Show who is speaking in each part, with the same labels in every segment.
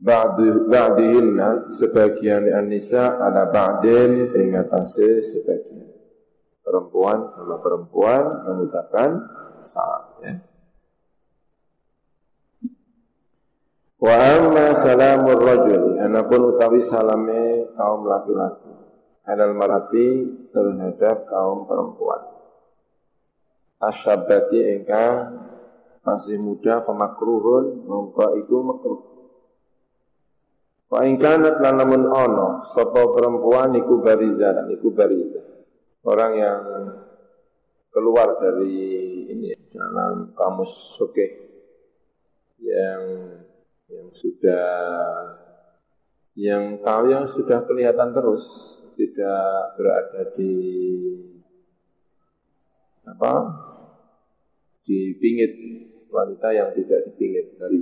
Speaker 1: Ba'dihinna sebagian an-nisa ala ba'din ingatasi sebagian. Perempuan sama perempuan mengucapkan salam ya. Wa amma salamur rajul anapun utawi salame kaum laki-laki alal marati terhadap kaum perempuan. Asyabati ingkang masih muda pemakruhun mongko iku makruh Wa in kanat lan lamun ana sapa perempuan iku bariza iku bariza. Orang yang keluar dari ini dalam kamus oke yang yang sudah yang tahu yang sudah kelihatan terus tidak berada di apa di pingit wanita yang tidak dipingit dari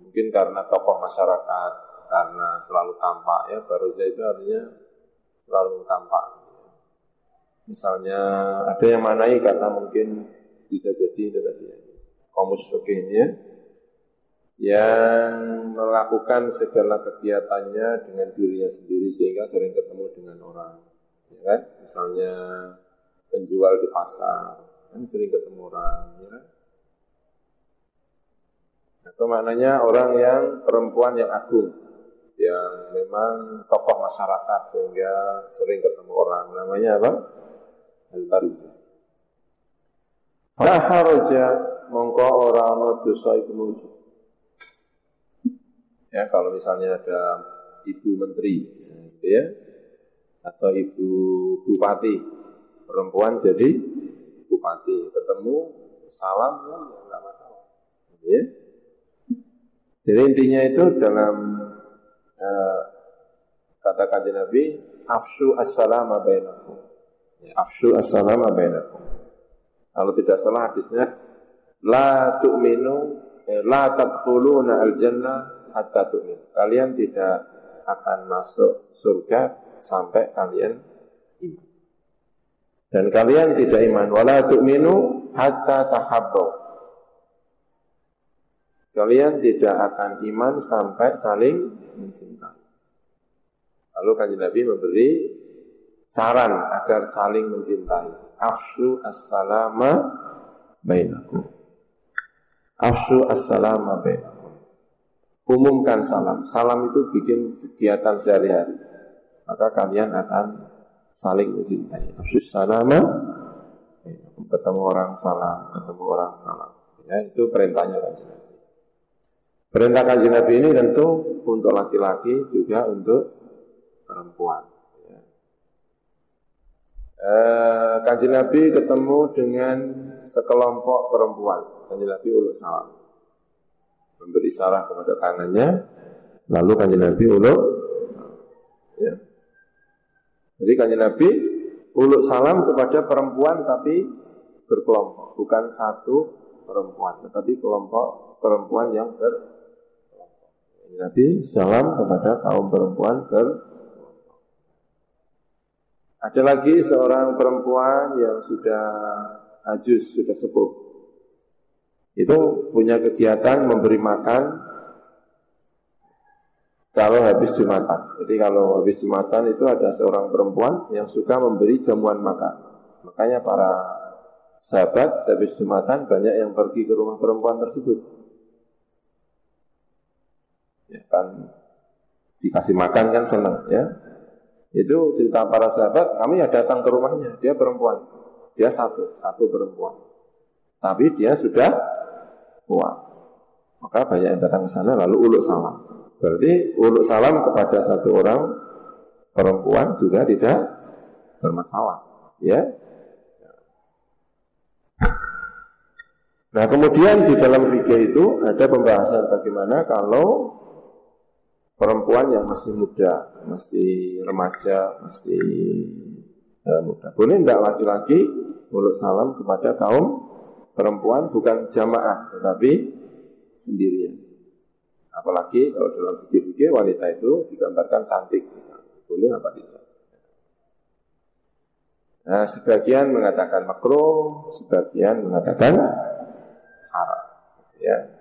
Speaker 1: mungkin karena tokoh masyarakat karena selalu tampak ya baroja itu artinya selalu tampak. Misalnya ada yang manai karena mungkin bisa jadi itu tadi ya komus ya yang melakukan segala kegiatannya dengan dirinya sendiri sehingga sering ketemu dengan orang ya kan? Misalnya penjual di pasar kan sering ketemu orang ya kan? Atau maknanya orang yang perempuan yang agung yang memang tokoh masyarakat sehingga sering ketemu orang. Namanya apa? Al-Barizah. La haraja mongko orang no dosa itu wujud. Ya, kalau misalnya ada ibu menteri, gitu ya, atau ibu bupati, perempuan jadi bupati, ketemu salam ya nggak masalah, gitu ya. Jadi intinya itu dalam Eh, kata kajian Nabi, afshu as-salama bainakum. Ya, afshu as-salama bainakum. Kalau tidak salah hadisnya, la tu'minu, eh, la tadkhuluna al-jannah hatta tu'minu. Kalian tidak akan masuk surga sampai kalian iman. Dan kalian tidak iman. Wala tu'minu hatta tahabbu. Kalian tidak akan iman sampai saling mencintai. Lalu kanjeng Nabi memberi saran agar saling mencintai. Afshu as-salama bainakum. Afshu as-salama bainakum. Umumkan salam. Salam itu bikin kegiatan sehari-hari. Maka kalian akan saling mencintai. Afshu salama ketemu orang salam, ketemu orang salam. Ya, itu perintahnya kanjeng Nabi. Perintah kanjeng Nabi ini tentu untuk laki-laki juga untuk perempuan. Kanjeng Nabi ketemu dengan sekelompok perempuan. Kanjeng Nabi uluk salam. Memberi salam kepada tangannya, lalu kanjeng Nabi uluk ya. Jadi kanjeng Nabi uluk salam kepada perempuan tapi berkelompok, bukan satu perempuan, tetapi kelompok perempuan yang ber Nabi salam kepada kaum perempuan ber ada lagi seorang perempuan yang sudah ajus, sudah sepuh. Itu punya kegiatan memberi makan kalau habis Jumatan. Jadi kalau habis Jumatan itu ada seorang perempuan yang suka memberi jamuan makan. Makanya para sahabat habis Jumatan banyak yang pergi ke rumah perempuan tersebut ya kan dikasih makan kan senang ya. Itu cerita para sahabat kami ya datang ke rumahnya dia perempuan. Dia satu satu perempuan. Tapi dia sudah tua. Maka banyak yang datang ke sana lalu uluk salam. Berarti uluk salam kepada satu orang perempuan juga tidak bermasalah ya. Nah kemudian di dalam fikih itu ada pembahasan bagaimana kalau perempuan yang masih muda, masih remaja, masih ya, muda. Boleh tidak laki-laki mulut salam kepada kaum perempuan bukan jamaah, tetapi sendirian. Apalagi kalau dalam fikir-fikir wanita itu digambarkan cantik misalnya. Boleh apa tidak? Nah, sebagian mengatakan makro, sebagian mengatakan haram. Ya,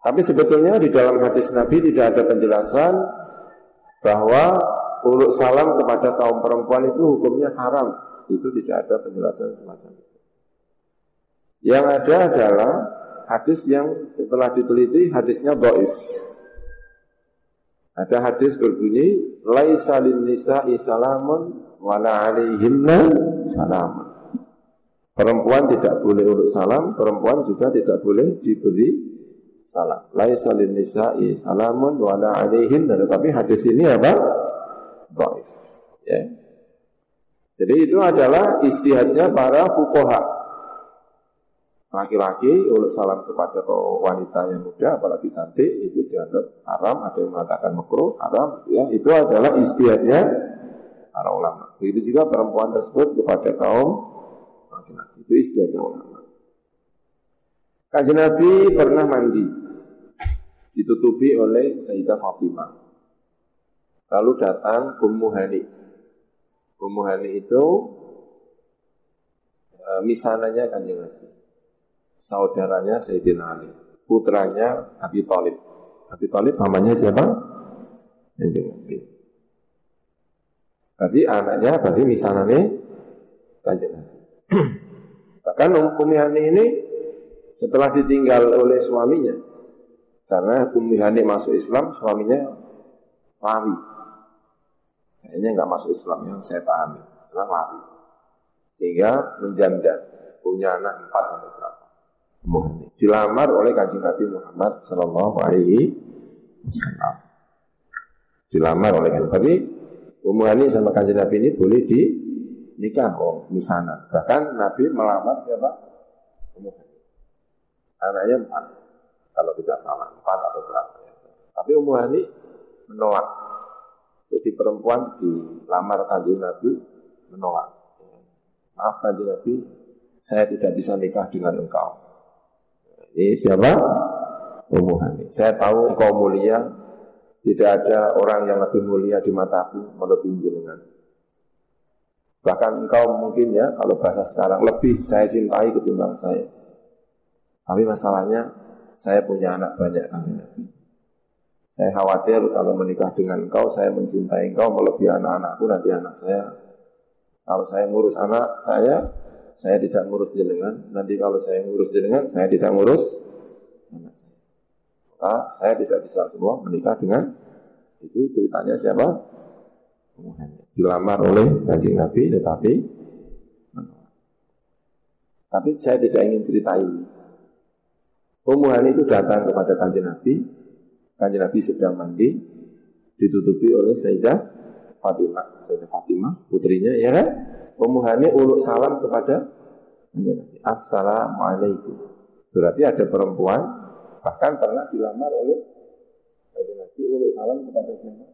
Speaker 1: tapi sebetulnya di dalam hadis Nabi tidak ada penjelasan bahwa uluk salam kepada kaum perempuan itu hukumnya haram. Itu tidak ada penjelasan semacam itu. Yang ada adalah hadis yang setelah diteliti hadisnya doif. Ada hadis berbunyi laisa lin nisa'i salamun wala alaihinna salamun. Perempuan tidak boleh uluk salam, perempuan juga tidak boleh diberi salam. Laisa lin nisa'i salamun wa la alaihin tetapi hadis ini apa? Dhaif. Ya. Jadi itu adalah istihadnya para fukoha. Laki-laki ulul salam kepada wanita yang muda apalagi cantik itu dianggap haram, ada yang mengatakan makruh, haram, ya itu adalah istihadnya para ulama. Begitu juga perempuan tersebut kepada kaum laki-laki itu istihadnya ulama. Kajian Nabi pernah mandi ditutupi oleh Sayyidah Fatimah. Lalu datang Ummu Hani. Ummu Hani itu e, misananya kanjeng Nabi. Saudaranya Sayyidina Ali. Putranya Abi Talib. Abi Talib namanya siapa? Kanjeng Nabi. Berarti anaknya berarti misananya kanjeng Nabi. Bahkan Ummu Hani ini setelah ditinggal oleh suaminya, karena Ummi Hani masuk Islam, suaminya lari. Kayaknya nggak masuk Islam yang saya pahami, karena lari. Sehingga menjanda, punya anak empat atau berapa. Hani. Dilamar oleh kajian Nabi Muhammad Shallallahu Alaihi Wasallam. Dilamar oleh kajian Nabi. Ummu Hani sama kajian Nabi ini boleh di nikah oh misalnya. Bahkan Nabi melamar siapa? Hani. Anaknya empat kalau tidak salah empat atau berapa ya. Tapi Ummu Hani menolak. Jadi perempuan dilamar kanjeng Nabi menolak. Maaf kanjeng Nabi, saya tidak bisa nikah dengan engkau. Ini siapa? Ummu Hani. Saya tahu engkau mulia, tidak ada orang yang lebih mulia di mataku melebihi jenengan. Bahkan engkau mungkin ya, kalau bahasa sekarang, lebih saya cintai ketimbang saya. Tapi masalahnya saya punya anak banyak kami Nabi. Saya khawatir kalau menikah dengan engkau, saya mencintai engkau melebihi anak-anakku, nanti anak saya. Kalau saya ngurus anak saya, saya tidak ngurus jenengan. Nanti kalau saya ngurus jenengan, saya tidak ngurus anak saya. Maka saya tidak bisa semua menikah dengan itu ceritanya siapa? Dilamar oleh kanjeng Nabi, tetapi tapi saya tidak ingin cerita ini. Ummu itu datang kepada kanjeng Nabi. Kanjeng Nabi sedang mandi, ditutupi oleh Sayyidah Fatimah. Sayyidah Fatimah, putrinya, ya kan? Ummu uluk salam kepada kanjeng Nabi. Assalamualaikum. Berarti ada perempuan, bahkan pernah dilamar oleh kanjeng Nabi uluk salam kepada siapa?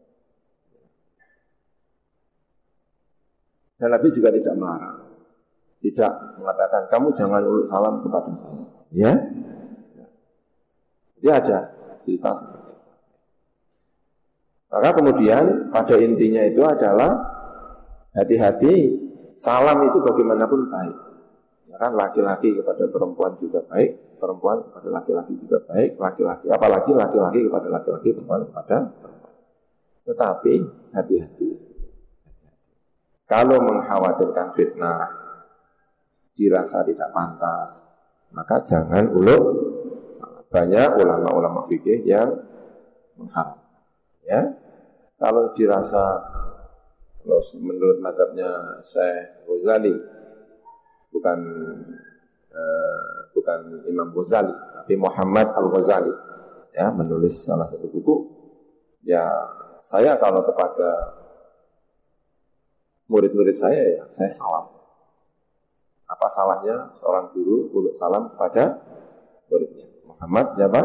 Speaker 1: Dan Nabi juga tidak melarang. Tidak mengatakan, kamu jangan uluk salam kepada saya. Ya, jadi ada cerita seperti itu. Maka kemudian pada intinya itu adalah hati-hati salam itu bagaimanapun baik. Ya kan laki-laki kepada perempuan juga baik, perempuan kepada laki-laki juga baik, laki-laki apalagi laki-laki kepada laki-laki, perempuan kepada perempuan. Tetapi hati-hati. Kalau mengkhawatirkan fitnah, dirasa tidak pantas, maka jangan uluk banyak ulama-ulama fikih yang mengharam. Ya, kalau dirasa kalau menurut madhabnya Syekh Ghazali bukan uh, bukan Imam Ghazali tapi Muhammad Al Ghazali ya menulis salah satu buku ya saya kalau kepada murid-murid saya ya saya salam. Apa salahnya seorang guru uluk salam kepada muridnya Muhammad siapa?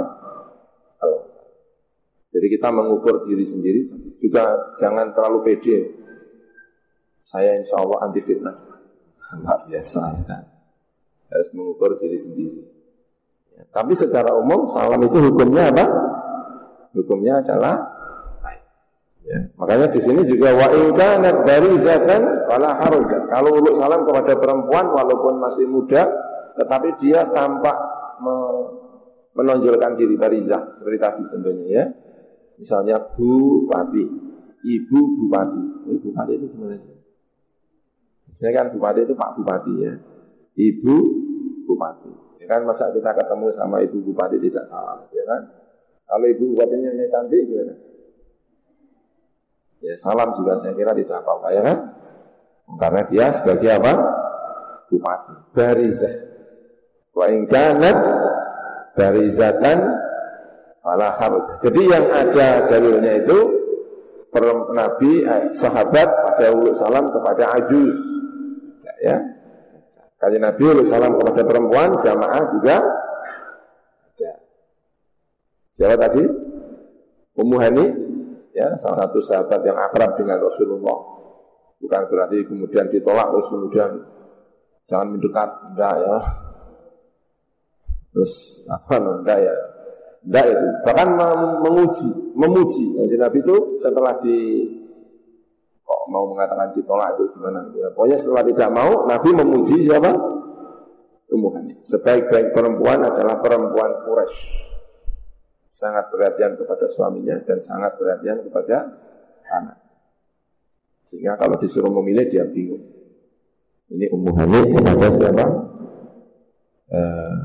Speaker 1: Jadi kita mengukur diri sendiri juga jangan terlalu pede. Saya insya Allah anti fitnah. Enggak biasa ya. Harus mengukur diri sendiri. Ya, tapi secara umum salam itu hukumnya apa? Hukumnya adalah Ya, makanya di sini juga wa inkanat barizatan wala haruja. Kalau uluk salam kepada perempuan walaupun masih muda tetapi dia tampak menonjolkan diri barizah seperti tadi tentunya ya. Misalnya bupati, ibu bupati. Ibu bupati itu gimana sih? Misalnya kan bupati itu Pak Bupati ya. Ibu bupati. Ya kan masa kita ketemu sama ibu bupati tidak salam, ya kan? Kalau ibu bupatinya ini cantik gimana? Ya salam juga saya kira tidak apa-apa ya kan? Karena dia sebagai apa? Bupati. Barizah. Wa ingkanat barizatan ala harus. Jadi yang ada dalilnya itu Nabi, eh, sahabat pada uluk salam kepada ajuz. Ya, ya. Kali Nabi uluk salam kepada perempuan, jamaah juga Ya. Siapa tadi? Ummu Hani ya salah satu sahabat yang akrab dengan Rasulullah. Bukan berarti kemudian ditolak terus kemudian jangan mendekat, enggak ya. Terus apa enggak ya? Enggak itu. Bahkan menguji, memuji. Jadi Nabi itu setelah di kok mau mengatakan ditolak itu gimana? Ya, pokoknya setelah tidak mau, Nabi memuji siapa? Ummu Sebaik-baik perempuan adalah perempuan Quraisy sangat perhatian kepada suaminya dan sangat perhatian kepada anak. Sehingga kalau disuruh memilih dia bingung. Ini Ummu Hani kepada siapa? Eh,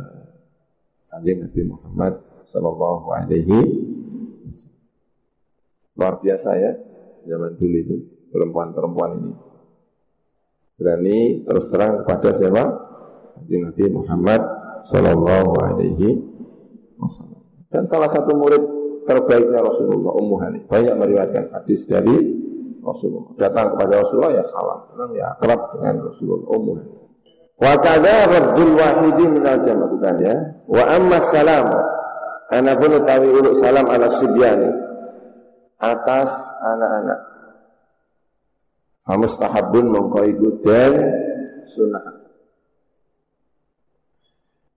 Speaker 1: Kanjeng Nabi Muhammad Sallallahu Alaihi Luar biasa ya zaman dulu itu perempuan-perempuan ini berani terus terang kepada siapa? Kanjeng Nabi Muhammad Sallallahu Alaihi Wasallam. Dan salah satu murid terbaiknya Rasulullah, Ummu Hani. Banyak meriwayatkan hadis dari Rasulullah. Datang kepada Rasulullah ya salam. Memang ya kerap dengan Rasulullah, Ummu Hani. Wa kadza raddul wahidi minal jama' bukan ya. Wa amma salam ana pun utawi uluk salam ala subyani atas anak-anak. Famustahabun mongko iku dan sunnah.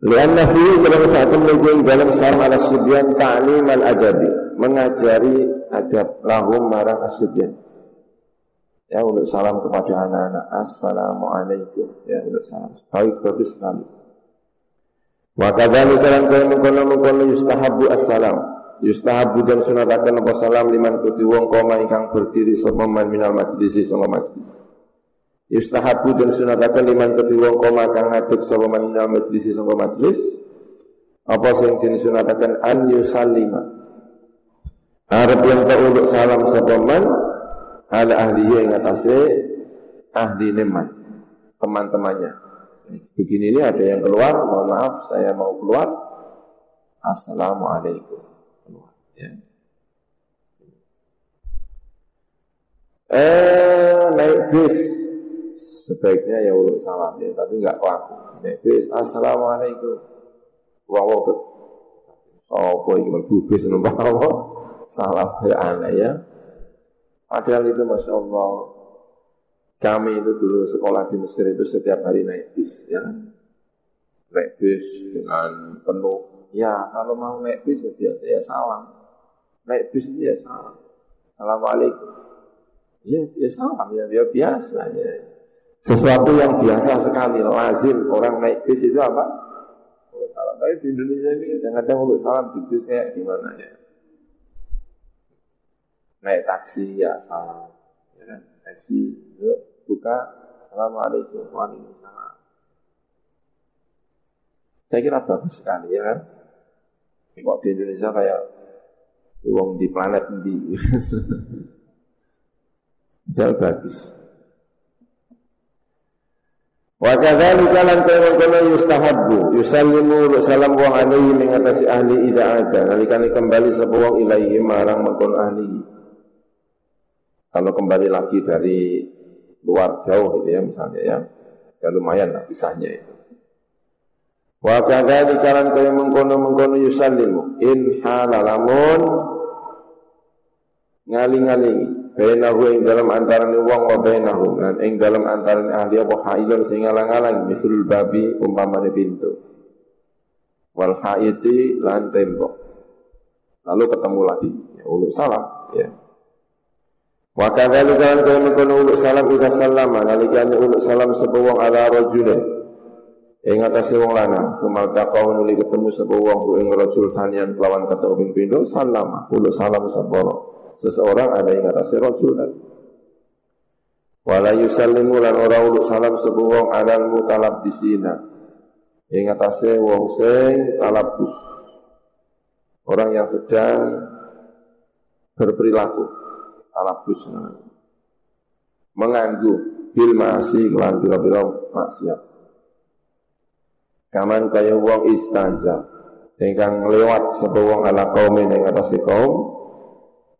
Speaker 1: Lianna fi dalam satu menuju dalam salam ala sibyan ta'lim al adabi mengajari adab lahum marang asibyan. Ya untuk salam kepada anak-anak Assalamualaikum. Ya untuk salam. Baik bagus sekali. Wa kadhani kalan kaya mengkono mengkono yustahabu assalam. Yustahabu dan sunatakan apa salam liman kuti wong koma ingkang berdiri sopaman minal majlisi sama majlis. Yustahabu dan sunatakan liman kedua koma kang ngaduk sapa manal majlis sapa majlis. Apa sing disunatakan an yusallima? Arab yang teruluk salam sapa man ala ahlihi yang atase ahli neman teman-temannya begini ini ada yang keluar mohon maaf saya mau keluar assalamualaikum keluar ya eh naik bis sebaiknya ya uluk salam ya, tapi enggak laku. Nek bis assalamualaikum. Wong wong apa iki mlebu bis numpak apa? Salam ya aneh ya. Padahal itu masya Allah kami itu dulu sekolah di Mesir itu setiap hari naik bis ya naik bis dengan penuh ya kalau mau naik bis ya ya salam naik bis itu ya salam assalamualaikum ya ya salam ya, ya biasa ya sesuatu yang biasa sekali, lazim orang naik bis itu apa? salam. Tapi di Indonesia ini kadang-kadang salam di bis kayak gimana ya? Naik taksi ya salam, ya kan? Taksi yuk buka, assalamualaikum, waalaikumsalam. Saya kira bagus sekali ya kan? Kok di Indonesia kayak uang di planet di Jauh bagus. Wa kadzalika lan kono yustahabbu yusallimu salam wa mengatasi ahli ida ada nalikane kembali wong ilaihi marang mengkon ahli. Kalau kembali lagi dari luar jauh gitu ya misalnya ya. Ya lumayan lah pisahnya itu. Wa kadzalika lan kaya mengkono-mengkono yusallimu. In halalamun ngaling-ngalingi bainahu ing dalam antarané wong wa bainahu. Lan ing dalam antarané ahli apa hailun sing ngalang-alang misul babi umpamane pintu. Wal haiti lan tembok. Lalu ketemu lagi. Ya uluk salam ya wa kadzalika kan kono uluk salam ida salama. Nalikane uluk salam wong ala rajulin. Ing atase wong lanang. Kemal takau nuli ketemu sapa wong ing rajul sanian lawan kata ping pindho salama. Uluk salam sapa seseorang ada yang atas Rasul dan wala yusallimu lan ora uluk salam sapa wong alal mutalab disina ing atase wong sing talabus. Orang yang sedang berperilaku talabus menganggu bil masih lan pira-pira maksiat kaman kaya wong istaza ingkang lewat sapa wong ala kaum ing atase kaum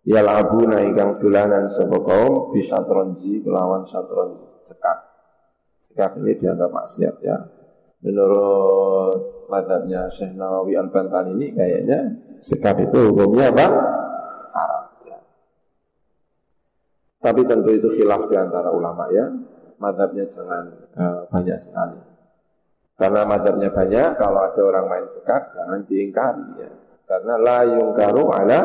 Speaker 1: Ya yalabuna ingkang dolanan sapa kaum bisa tronji kelawan satronji sekak. Sekak ini dianggap maksiat ya. Menurut madhabnya Syekh Nawawi Al-Bantan ini kayaknya sekak itu hukumnya apa? Haram ya. Tapi tentu itu khilaf di antara ulama ya. Madhabnya jangan uh, banyak sekali. Karena madhabnya banyak, kalau ada orang main sekak jangan diingkari ya. Karena la yungkaru ala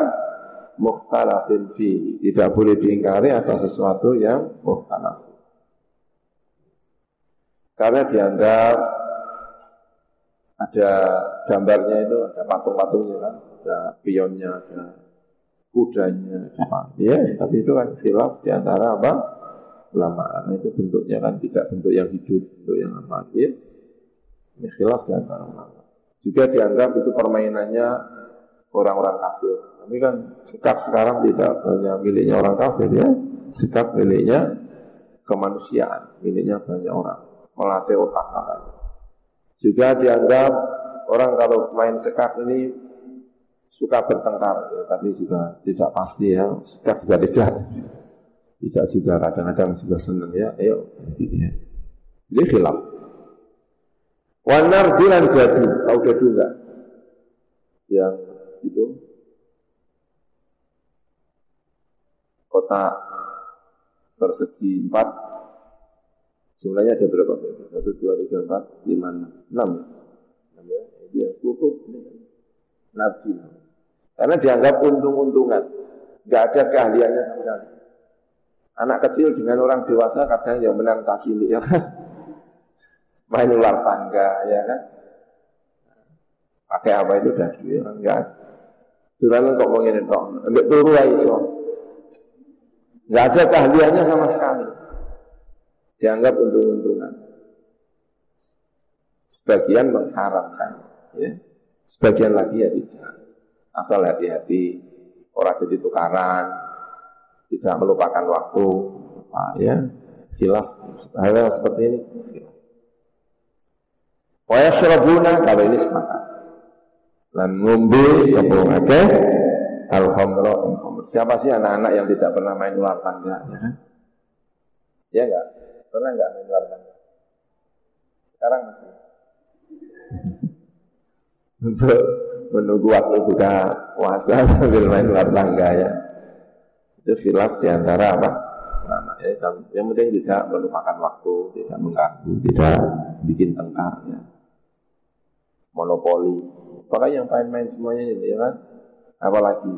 Speaker 1: mukhtalafin fi. Tidak boleh diingkari atas sesuatu yang mukhtalaf. Karena dianggap ada gambarnya itu, ada patung-patungnya kan, ada pionnya, ada kudanya, ada ya, tapi itu kan khilaf di antara apa? Ulama. Karena itu bentuknya kan tidak bentuk yang hidup, bentuk yang apa? Ya, ini khilaf di antara ulama. Juga dianggap itu permainannya orang-orang kafir. Tapi kan sikap sekarang tidak hanya miliknya orang kafir ya, sikap miliknya kemanusiaan, miliknya banyak orang, melatih otak katanya. Juga dianggap orang kalau main sekap ini suka bertengkar, ya, tapi juga tidak pasti ya, sikap juga tidak. Tidak juga kadang-kadang juga senang ya, ayo, gitu ya. Jadi khilaf. Wanar dilan gadu, tahu gadu enggak? Yang itu kota persegi empat jumlahnya ada berapa satu dua tiga empat lima enam enam ya ini yang cukup ini nabi karena dianggap untung-untungan nggak ada keahliannya sama sekali anak kecil dengan orang dewasa kadang yang menang tak ya kan main ular tangga ya kan pakai apa itu dah ya enggak Turan kok pengen itu, ambil turu aja iso. Enggak ada keahliannya sama sekali. Dianggap untung-untungan. Sebagian mengharamkan, ya. Sebagian lagi ya tidak. Asal hati-hati, orang jadi tukaran, tidak melupakan waktu, apa, ya. Khilaf, hal seperti ini. Wa yashrabuna kalau ini sepakat lan ngombe sapa akeh alhamra Siapa sih anak-anak yang tidak pernah main ular tangga ya? Ya enggak? Pernah enggak main ular tangga? Sekarang masih. Untuk menunggu waktu buka puasa sambil main ular tangga ya. Itu khilaf di antara apa? Nah, ya, yang penting tidak melupakan waktu, tidak mengganggu, tidak bikin tengkar ya. Monopoli Pokoknya yang main-main semuanya ini ya kan. Apalagi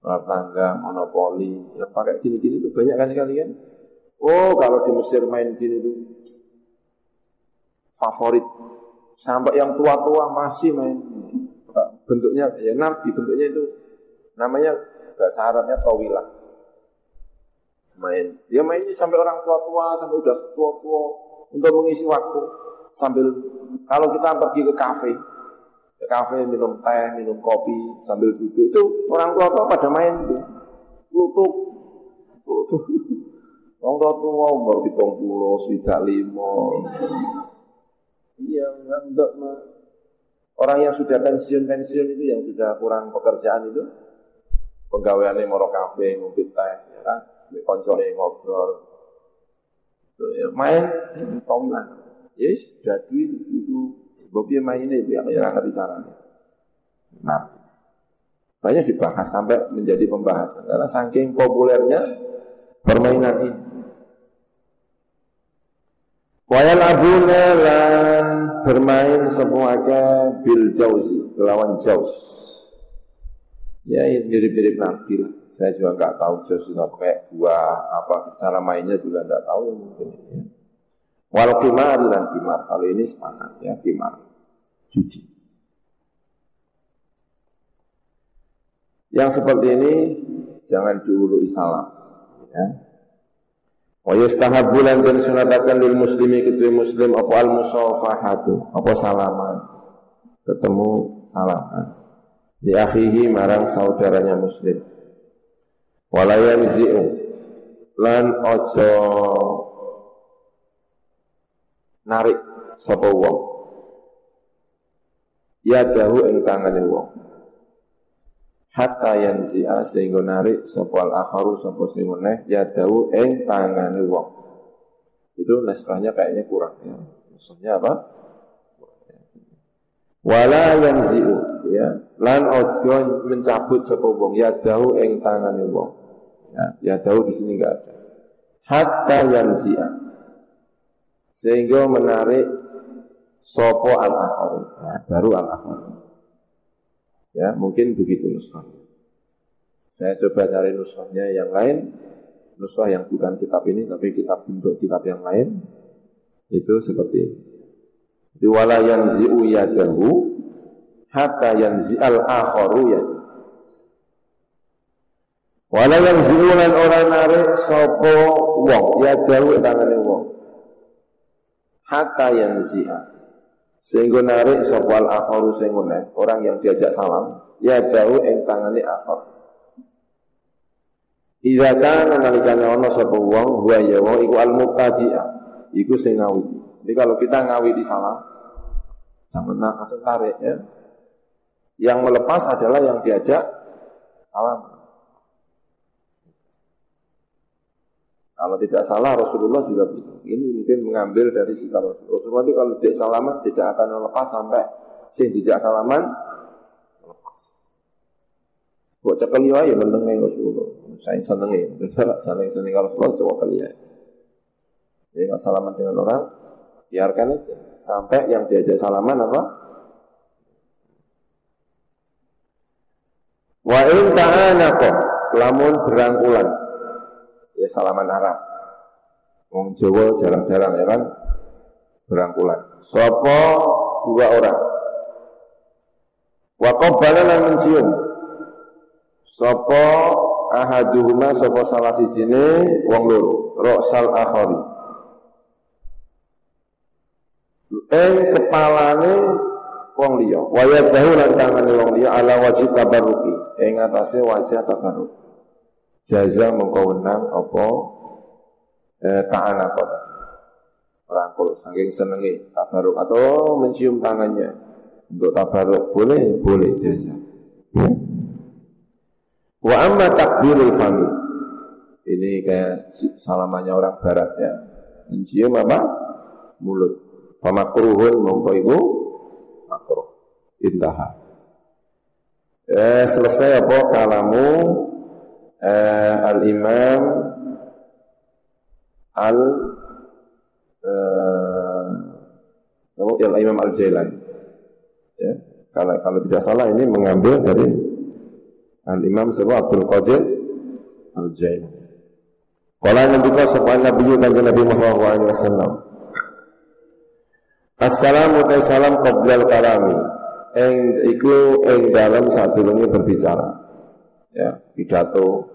Speaker 1: rumah tangga, monopoli, yang pakai gini-gini itu banyak kan sekali kan. Oh kalau di Mesir main gini itu favorit. Sampai yang tua-tua masih main. Bentuknya ya nabi bentuknya itu namanya bahasa Arabnya tawilah. Main. Dia mainnya sampai orang tua-tua, sampai udah tua-tua untuk mengisi waktu sambil kalau kita pergi ke kafe, ke kafe minum teh, minum kopi sambil duduk itu orang tua tua pada main itu tutup tutup orang tua tua umur di pulau sudah limo enggak mah orang yang sudah pensiun pensiun itu yang sudah kurang pekerjaan itu pegawaiannya moro kafe ngopi teh ya kan koncone ngobrol ya, main tomlah yes jadi itu Bobi main ini, dia yang ngerti caranya. Nah, banyak dibahas sampai menjadi pembahasan karena saking populernya permainan ini. Wayal abuna lan bermain semuanya bil jauzi lawan jauz. Ya ini mirip-mirip nanti lah. Saya juga nggak tahu jauz itu apa kayak apa cara mainnya juga nggak tahu ya mungkin. Ya. Wal kimar dan kimar kalau ini semangat ya kimar judi. Yang seperti ini jangan dulu salam. Ya. Wa yustahabbu lan dan sunatakan lil muslimi ketui muslim apa al musafahatu apa salaman. Ketemu salaman. Di akhihi marang saudaranya muslim. Walayan zi'u lan ojo narik sapa wong. Ya dahu ing tangane wong hatta yanzi'a sehingga narik sapa al-akharu sapa sing meneh ya dawu ing tangane wong. Itu naskahnya kayaknya kurang ya. Maksudnya apa? Wala yanzi'u ya. Lan ojo mencabut sapa wong ya dawu ing tangane wong. Ya, ya dawu di sini enggak ada. Hatta yanzi'a. Sehingga menarik sopo al-akharu. Nah, baru al-akharu. Ya, mungkin begitu nuskahnya. Saya coba cari nuskahnya yang lain, nuskah yang bukan kitab ini, tapi kitab bentuk kitab yang lain, itu seperti ini. Wala yanzi'u yadahu hatta yanzi'al akharu yadahu. Wala yanzi'u lan orang narik sopo wong, yadahu tangane wong. Hatta yanzi'a sehingga narik sopwal akharu sing orang yang diajak salam ya jauh ing tangane akhar Ida kana nalikane ana sapa wong huwa ya wong iku al muqtadi'a iku sing ngawiti. Jadi kalau kita ngawiti salam jangan langsung tarik ya. Yang melepas adalah yang diajak salam. Kalau tidak salah Rasulullah juga begitu. Ini mungkin mengambil dari sikap Rasulullah. Rasulullah itu kalau tidak salaman tidak akan melepas sampai sing tidak salaman lepas. Kok cekel ya mendengi Rasulullah. Saya seneng ya. Seneng seneng Rasulullah coba kali ya. Jadi kalau salaman dengan orang biarkan aja sampai yang diajak salaman apa? Wa in ta'anaqa lamun berangkulan ya salaman Arab. Wong Jawa jarang-jarang ya kan berangkulan. Sopo dua orang. Wa qabbala lan mencium. Sopo ahaduhuma sopo salah sijine wong loro, roksal akhari. Eng kepalane wong liya, wa yadahu lan tangane wong liya ala wajib tabarruki, ing atase wajah tabarruk jaza mengkawenang apa eh, ta'ala kota rangkul saking senengi tabaruk atau mencium tangannya. Untuk tabaruk boleh boleh jaza ya. wa amma takbirul fami ini kayak salamannya orang barat ya. Mencium apa? Mulut. Famakruhun mongko iku makruh. Intaha. Eh, selesai apa kalamu? Uh, Al-Imam Al uh, Al-Imam Al-Jailani. Ya. Kalau, kalau tidak salah ini mengambil dari Al-Imam sebuah Abdul Qadir Al-Jailani. Kalau Nabi Sallallahu Nabi Kanjeng Nabi Muhammad SAW Assalamu salam qablal kalami. Eng iku eng dalam saat dulungi berbicara. Ya pidato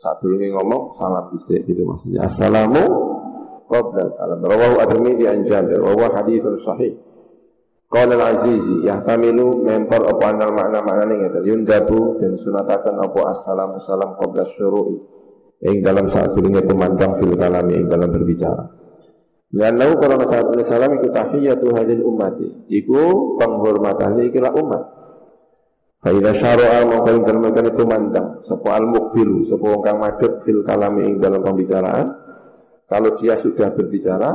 Speaker 1: saat dulu ngomong salam bisik itu maksudnya. Assalamu qabla salam rawahu at-tirmidzi an Jabir. Wa huwa sahih. Qala al-Azizi yahtamilu mempar apa anal makna-makna ini? Ngeten yundabu dan sunatakan apa? Assalamu salam qabla syuru'i. Ing dalam saat dulunya pemandang fil kalami ing dalam berbicara. Lalu kalau saat salam itu tahiyatu hadil ummati. Iku penghormatan ikilah umat Faidah syara'a maka yang dalam itu mandang Sepo al-mukbilu, sepo wong kang madhep fil kalami ing dalam pembicaraan. Kalau dia sudah berbicara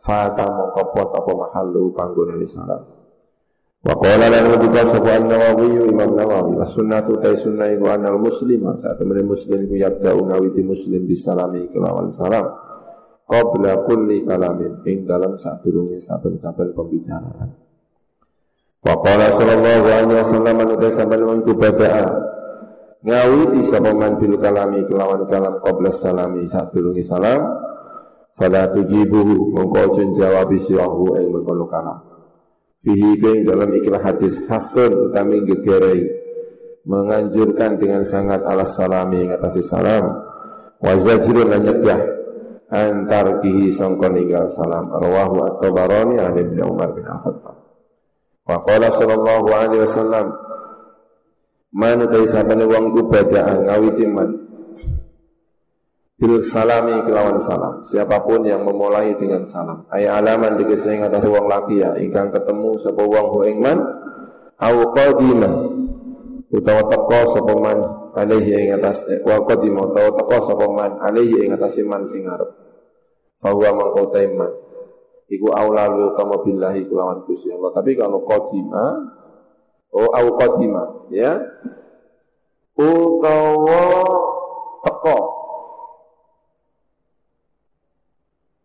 Speaker 1: Fata mongkopot apa mahalu panggonan salam Wa qala lan ngudikan sapa An-Nawawi Imam Nawawi was sunnatu ta sunnah iku anal muslim. Saat temen muslim iku yabda ngawiti muslim bisalami kelawan salam. Qabla kulli kalamin ing dalam sadurunge saben-saben pembicaraan. Wa qala sallallahu alaihi wasallam anu sampeyan mengku bada'a ngawiti sapa man kalami kelawan kalam qabla salami sadurunge salam fala tujibuhu mongko jawab sirahu ing mengkono kalam. Fihi dalam ikhlas hadis hasun kami gegerai menganjurkan dengan sangat alas salami atas salam. Wa zajrun lan antar kihi sangka salam. Rawahu at-tabarani an ibn Umar bin Khattab wa qala sallallahu alaihi wasallam man utai sabane wong ku badaan ngawiti man bil salami kelawan salam. Siapa pun yang memulai dengan salam. Ayat alaman dikisah atas wong laki ya. Ingkang ketemu sapa wong hu ingman. Au qadiman. Utawa teko sapa man alaihi ing atas wa qadima utawa teko sapa man alaihi ing atas man sing arep. Bahwa mangko man. Iku aula lu kama billahi kelawan Gusti Allah. Tapi kalau qadima oh au qadima ya. Utawa teko.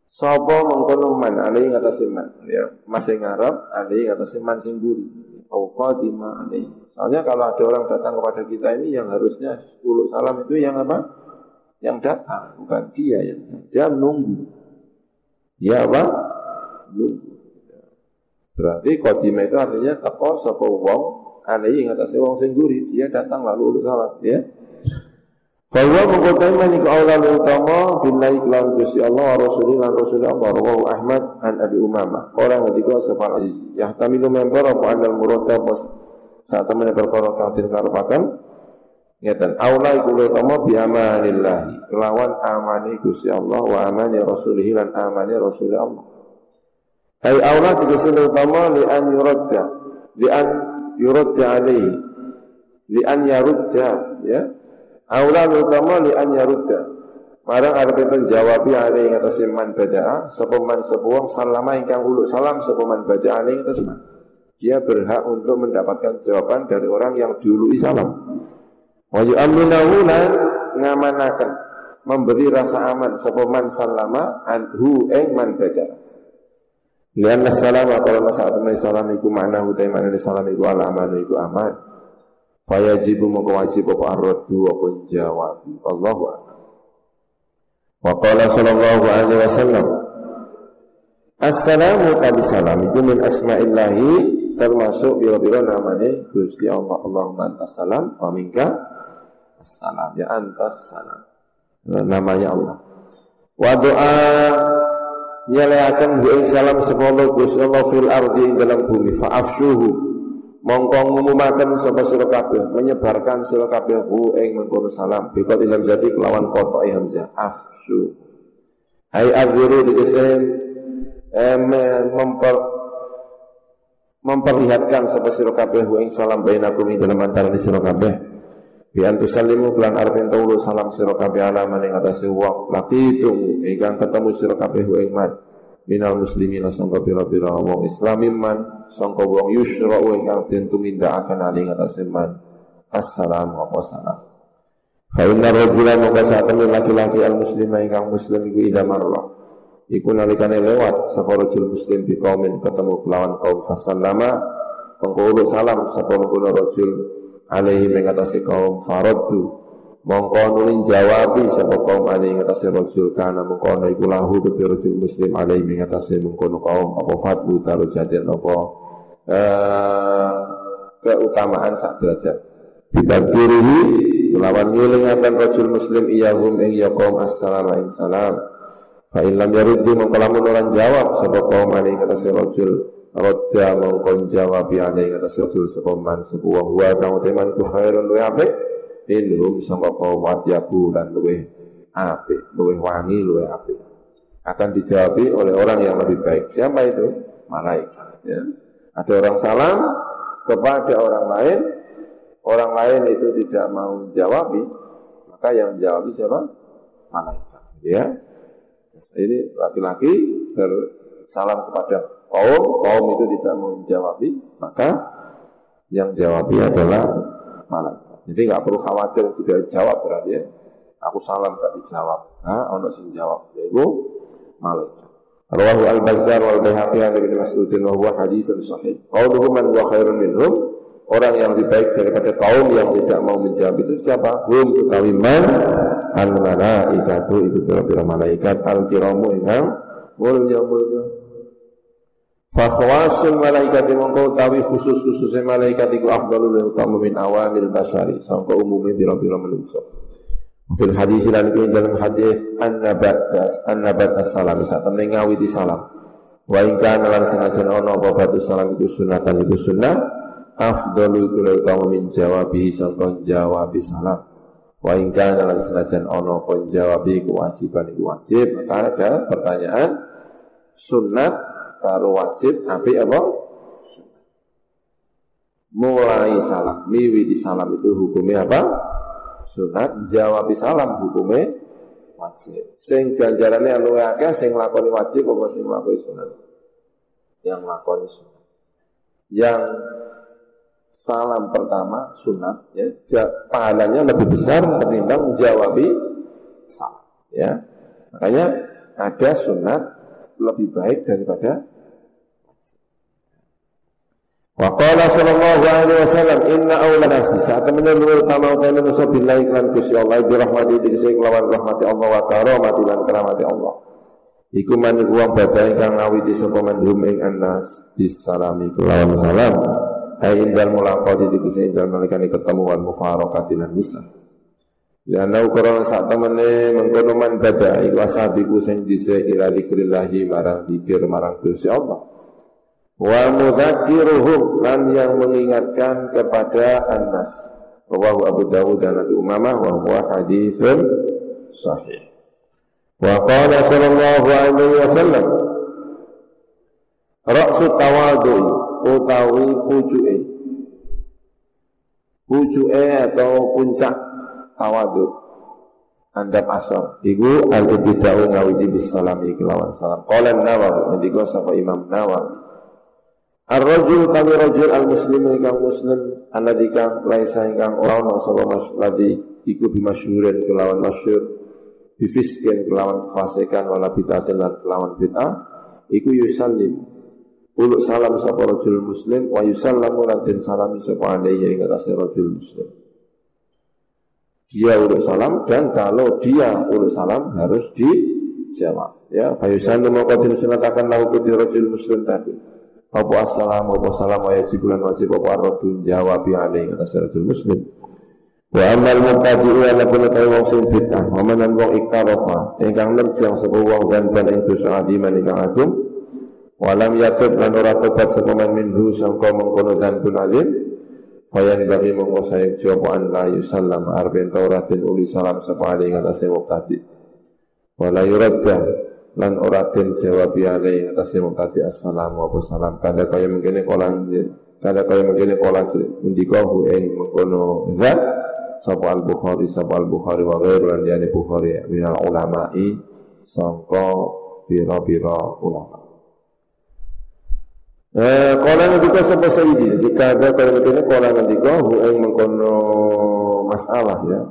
Speaker 1: Sapa mengkono man alai ngatasi man ya. Masih ngarep alai ngatasi man sing buri au qadima soalnya kalau ada orang datang kepada kita ini yang harusnya 10 salam itu yang apa? Yang datang bukan dia yang dia nunggu. Ya apa nunggu berarti qadima itu artinya teko sapa wong alai ngatasi wong sing buri dia datang lalu salam ya bahwa mengkotai maniku Allah utama billahi kelan Gusti Allah Rasulullah Rasulullah Allah rawahu Ahmad an Abi Umamah. Orang ketika sefal aziz. Yahtamilu member apa andal muratab saat teman perkara kang den karepaken ngeten aula iku utama bi amanillahi kelawan amani Gusti Allah wa amani Rasulih lan amani Rasulullah Allah. Hai aula dikasih utama li an yuradda li an yuradda alaihi li an yarudda ya Aula utama li an yarudda. Marang arep enten jawabi ale ing atas man bada'a sapa man sapa wong salama ingkang ulu salam sapa man bada'a ing atas man. Dia berhak untuk mendapatkan jawaban dari orang yang diului salam. Wa yu'amminahu lan ngamanaken memberi rasa aman sapa man salama anhu ing bada'a. Lian salam kalau saat salam iku makna utai mana salam iku al aman iku aman. Fayajibu maka wajib apa arraddu apa jawab. Allahu a'lam. Wa qala sallallahu alaihi wasallam Assalamu tadi salam itu min asma'illahi termasuk biro-biro namanya Gusti Allah Allahumma antas salam wa minka assalam ya antas salam namanya Allah wa doa nyeleakan bu salam sepuluh Gusti Allah fil ardi dalam bumi. Fa'afshuhu. Mongko ngumumaken sapa sira kabeh menyebarkan sira kabeh hu ing mengkono salam. Bikot ilam jadi kelawan kotok hamzah afsu hai azhiru dikese memper memperlihatkan sapa sira kabeh hu ing salam bainakum ing dalam antara sira kabeh bi antusalimu lan arep tawulu salam sira kabeh ala maning atase wong. Lakitum ingkang ketemu sira kabeh mat minal muslimin sangka pira-pira wong islami man sangka wong yusra'u ingkang den tumindakaken ali ngatasé man. Assalamu apa salam? Fa inna rajula maka satemene laki-laki al muslima ingkang muslim iku ida marra iku nalikane lewat sapa muslim di kaumin ketemu kelawan kaum. Fasallama pengkulo salam sapa rajul alaihi mengatasi kaum faraddu mongko nulin jawabi sapa kaum ali ing atase rajul kana mengkono iku lahu ke rajul muslim ali ing atase kaum apa fadlu jadian apa eh keutamaan sak derajat. Lawan ngilingaken rajul muslim iyahum ing ya kaum assalamu alaikum salam. Fa illam yaruddu mongko lamun orang jawab sapa kaum ali ing atase rajul Raja mongkon jawab ali ing atase rajul sapa man sapa wa huwa kang teman ku khairun wa apik minhum sangka kaum atyabu dan luweh apik, luweh wangi, luweh apik. Akan dijawabi oleh orang yang lebih baik. Siapa itu? Malaikat. Ya. Ada orang salam kepada orang lain, orang lain itu tidak mau menjawabi, maka yang menjawab siapa? Malaikat. Ya. Ini laki-laki bersalam kepada kaum, kaum itu tidak mau menjawabi, maka yang jawabi adalah malaikat. Jadi nggak perlu khawatir tidak dijawab berarti ya. Aku salam gak dijawab. Nah, ono sing jawab yaitu malaikat. Rawahu al-Bazzar wal Baihaqi an Ibnu Mas'ud wa huwa haditsun sahih. Qauluhu man huwa khairun minhum orang yang lebih baik daripada kaum yang tidak mau menjawab itu siapa? Hum utawi man al malaikatu itu kira malaikat al kiramu yang mulia Fakwasul malaikat mongko utawi khusus khususnya malaikat itu afdalul utama min awamil basari sangka umumnya bira-bira manusia. Fil hadis lan dalam hadis an-nabat an-nabat as-salam saat temen ngawiti salam. Wa in kana lan senajan ana apa batu salam itu sunatan itu sunnah afdalu kula utawa min jawabi sangka jawab salam. Wa in kana lan senajan ana apa jawabi kewajiban itu wajib maka ada pertanyaan sunat karo wajib tapi apa? Mulai salam, miwi di salam itu hukumnya apa? sunat. Jawab salam hukumnya wajib. Sing ganjarannya luwe akeh sing lakoni wajib apa sing lakoni sunat? Yang lakoni sunat. Yang salam pertama sunat ya pahalanya lebih besar ketimbang jawabi salam ya. Makanya ada sunat lebih baik daripada Wa qala sallallahu alaihi wasallam inna awla nasi saat temen luwih utama utawa manusa billahi lan Gusti Allah bi rahmati dikese kelawan rahmati Allah wa karamati lan karamati Allah. Iku man iku wong badhe ingkang ngawiti sapa mandhum ing annas bisalami kelawan salam. Hai indal mulaqati dikese indal nalikane ketemu wal mufaraqati lan misah. Ya nau korona saat temene mengkono man bada iku asabiku sing dise ila zikrillahi marang zikir marang Gusti Allah wa mudzakiruhum lan yang mengingatkan kepada Anas. Bahwa Abu Dawud dan Abu Umamah wa huwa haditsun sahih. Wa qala sallallahu alaihi wasallam Raksu tawadu utawi pucuke. Pucuke atau puncak tawadu andap asor iku al-ibtida'u ngawiji bisalami kelawan salam. Qala an-Nawawi ngendika sapa Imam Nawawi Ar-rajul kami rajul al-muslimu ingkang muslim alladzi kang laisa ingkang ora ana sapa mas iku bimasyhurin kelawan masyhur bifiskin kelawan fasikan wala bid'atin lan kelawan bid'ah iku yusallim. Uluk salam sapa rajul muslim wa yusallamu lan den salami sapa alaihi ing atase rajul muslim. Dia uluk salam dan kalau dia uluk salam harus dijawab. Ya fa yusallimu qad sunatakan lahu rajul muslim tadi apa assalamu apa salam wa yajibulan wajib apa arradun jawabi alaihi atas rajul muslim. Wa amal mubtadi'u ala kuna ta'i wong bid'ah Wa manan wong iktarafa Ingkang nerjang sebuah wong gantan ing dosa adiman ingkang agung. Walam yatub lan ora tobat sepaman minhu sangka mengkono pun adim Fayan bagi mongko sayang jawab an la yusallam. Arbin tauratin uli salam sapa alaihi atas mubtadi' Wala yuraddah lan ora den jawab alai atas yang tadi assalamu apa salam. Kada kaya mengkene kolan kada kaya mengkene kolan indika hu ing mengkono zat sapa al bukhari sapa al bukhari wa ghairu lan yani bukhari minal ulama'i sangka pira-pira ulama. Eh, kolan ngendika sapa sayyidi, jika ada kaya mengkene kolan ngendika hu ing mengkono masalah ya,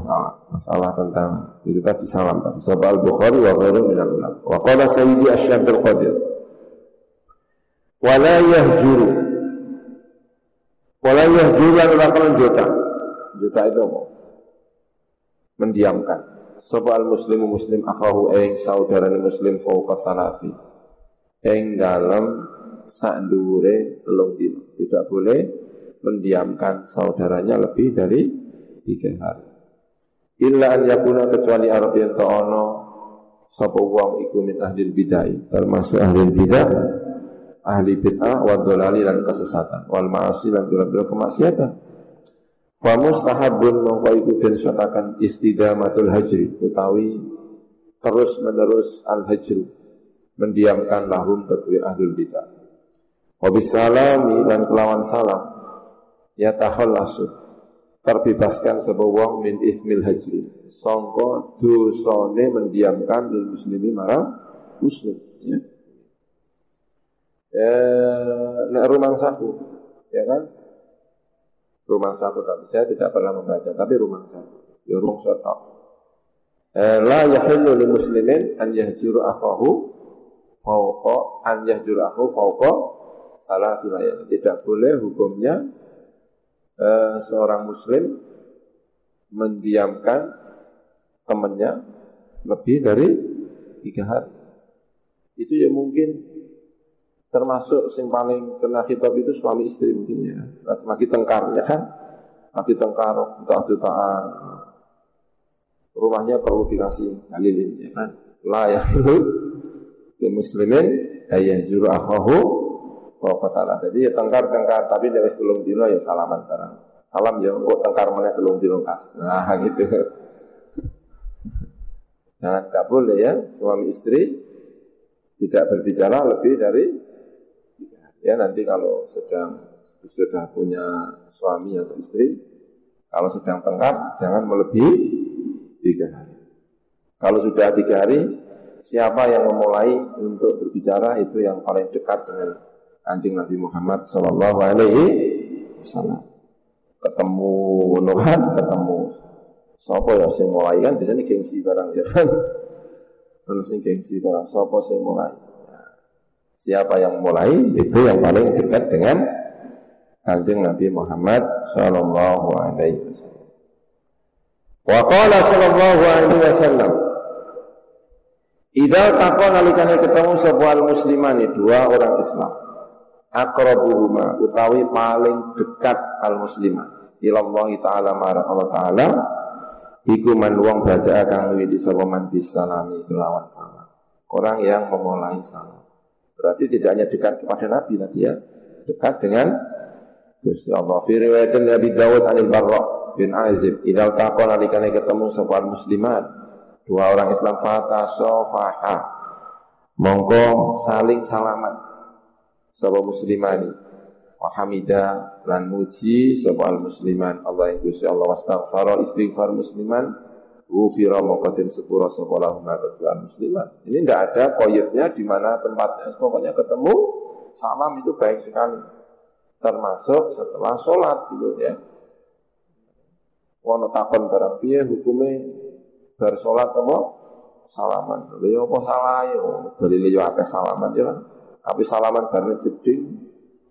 Speaker 1: masalah masalah tentang itu tadi salam tadi al bukhari wa ghairu min al ulama. Wa qala sayyidi al qadir wala yahjuru. Wala yahjuru lan ora juta. Juta itu apa? Mendiamkan. Sebab al muslimu muslim akhahu ing saudara muslim fauqa salati ing dalam sak dhuwure telung dino tidak boleh mendiamkan saudaranya lebih dari tiga hari illa an yakuna kecuali Arab yang ta'ono sapa wong iku min ahli bid'ah termasuk ahli bid'ah ahli bid'ah wa dhalali lan kesesatan wal ma'asi lan biro kemaksiatan. Wa mustahabun mongko iku den syatakan istidamatul hajri utawi terus menerus al hajru mendiamkan lahum kedua ahli bid'ah. Wa bisalami dan kelawan salam ya tahallasu terbebaskan sebuah wong min ismil hajri songko dosone mendiamkan lil muslimi marang muslim ya. Ya, nek rumah saku, ya kan? Rumah saku tapi saya tidak pernah membaca, tapi rumah saku. Ya rumah saku. Eh, la yahillu li muslimin an yahjuru akhahu fauqa an yahjuru akhahu fauqa salah Tidak boleh hukumnya eh, seorang muslim mendiamkan temannya lebih dari tiga hari. Itu ya mungkin termasuk yang paling kena kitab itu suami istri mungkin ya. Lagi tengkar ya kan? Lagi tengkar untuk jutaan. Rumahnya perlu dikasih dalilin ya kan? La ya muslimin ayah juru akhahu wa qatala. Jadi ya tengkar-tengkar tapi dari sebelum dino ya salaman sekarang. Salam ya kok tengkar mana belum dino kas. Nah gitu. Jangan tak boleh ya suami istri tidak berbicara lebih dari Ya nanti kalau sedang sudah punya suami atau istri, kalau sedang tengkar jangan melebihi tiga hari. Kalau sudah tiga hari, siapa yang memulai untuk berbicara itu yang paling dekat dengan anjing Nabi Muhammad Shallallahu Alaihi Wasallam. Ketemu Nuhan, ketemu Sopo ya sing mulai kan biasanya gengsi barang ya kan. Terus gengsi barang sopo sing mulai. Siapa yang mulai itu yang paling dekat dengan kanjeng Nabi Muhammad Shallallahu Alaihi Wasallam. Wa qala Shallallahu Alaihi Wasallam. Idza takon alikane ketemu sebuah muslimani dua orang Islam. Akrabuhuma utawi paling dekat al musliman. Ilallah taala marah Allah taala iku man wong baca kang wiwiti sapa man bisalami kelawan salam. Orang yang memulai salam. Berarti tidak hanya dekat kepada Nabi tadi ya, dekat dengan Gusti Allah. Fi riwayatin Nabi Dawud anil Barra bin Azib, idza taqa nalikane ketemu sebuah muslimat, dua orang Islam fata sofaha. Mongko saling salaman sebuah muslimani. Wa hamida lan muji sebuah musliman Allah yang Gusti Allah wastaghfara istighfar musliman Ufira mongkotin sepura sekolah kedua muslimat. Ini tidak ada koyetnya di mana tempatnya. Pokoknya ketemu salam itu baik sekali. Termasuk setelah sholat gitu ya. Wono takon barang piye hukume bar sholat apa salaman. Lha apa salah ya? Dalile yo akeh salaman ya kan. Tapi salaman bareng jeding,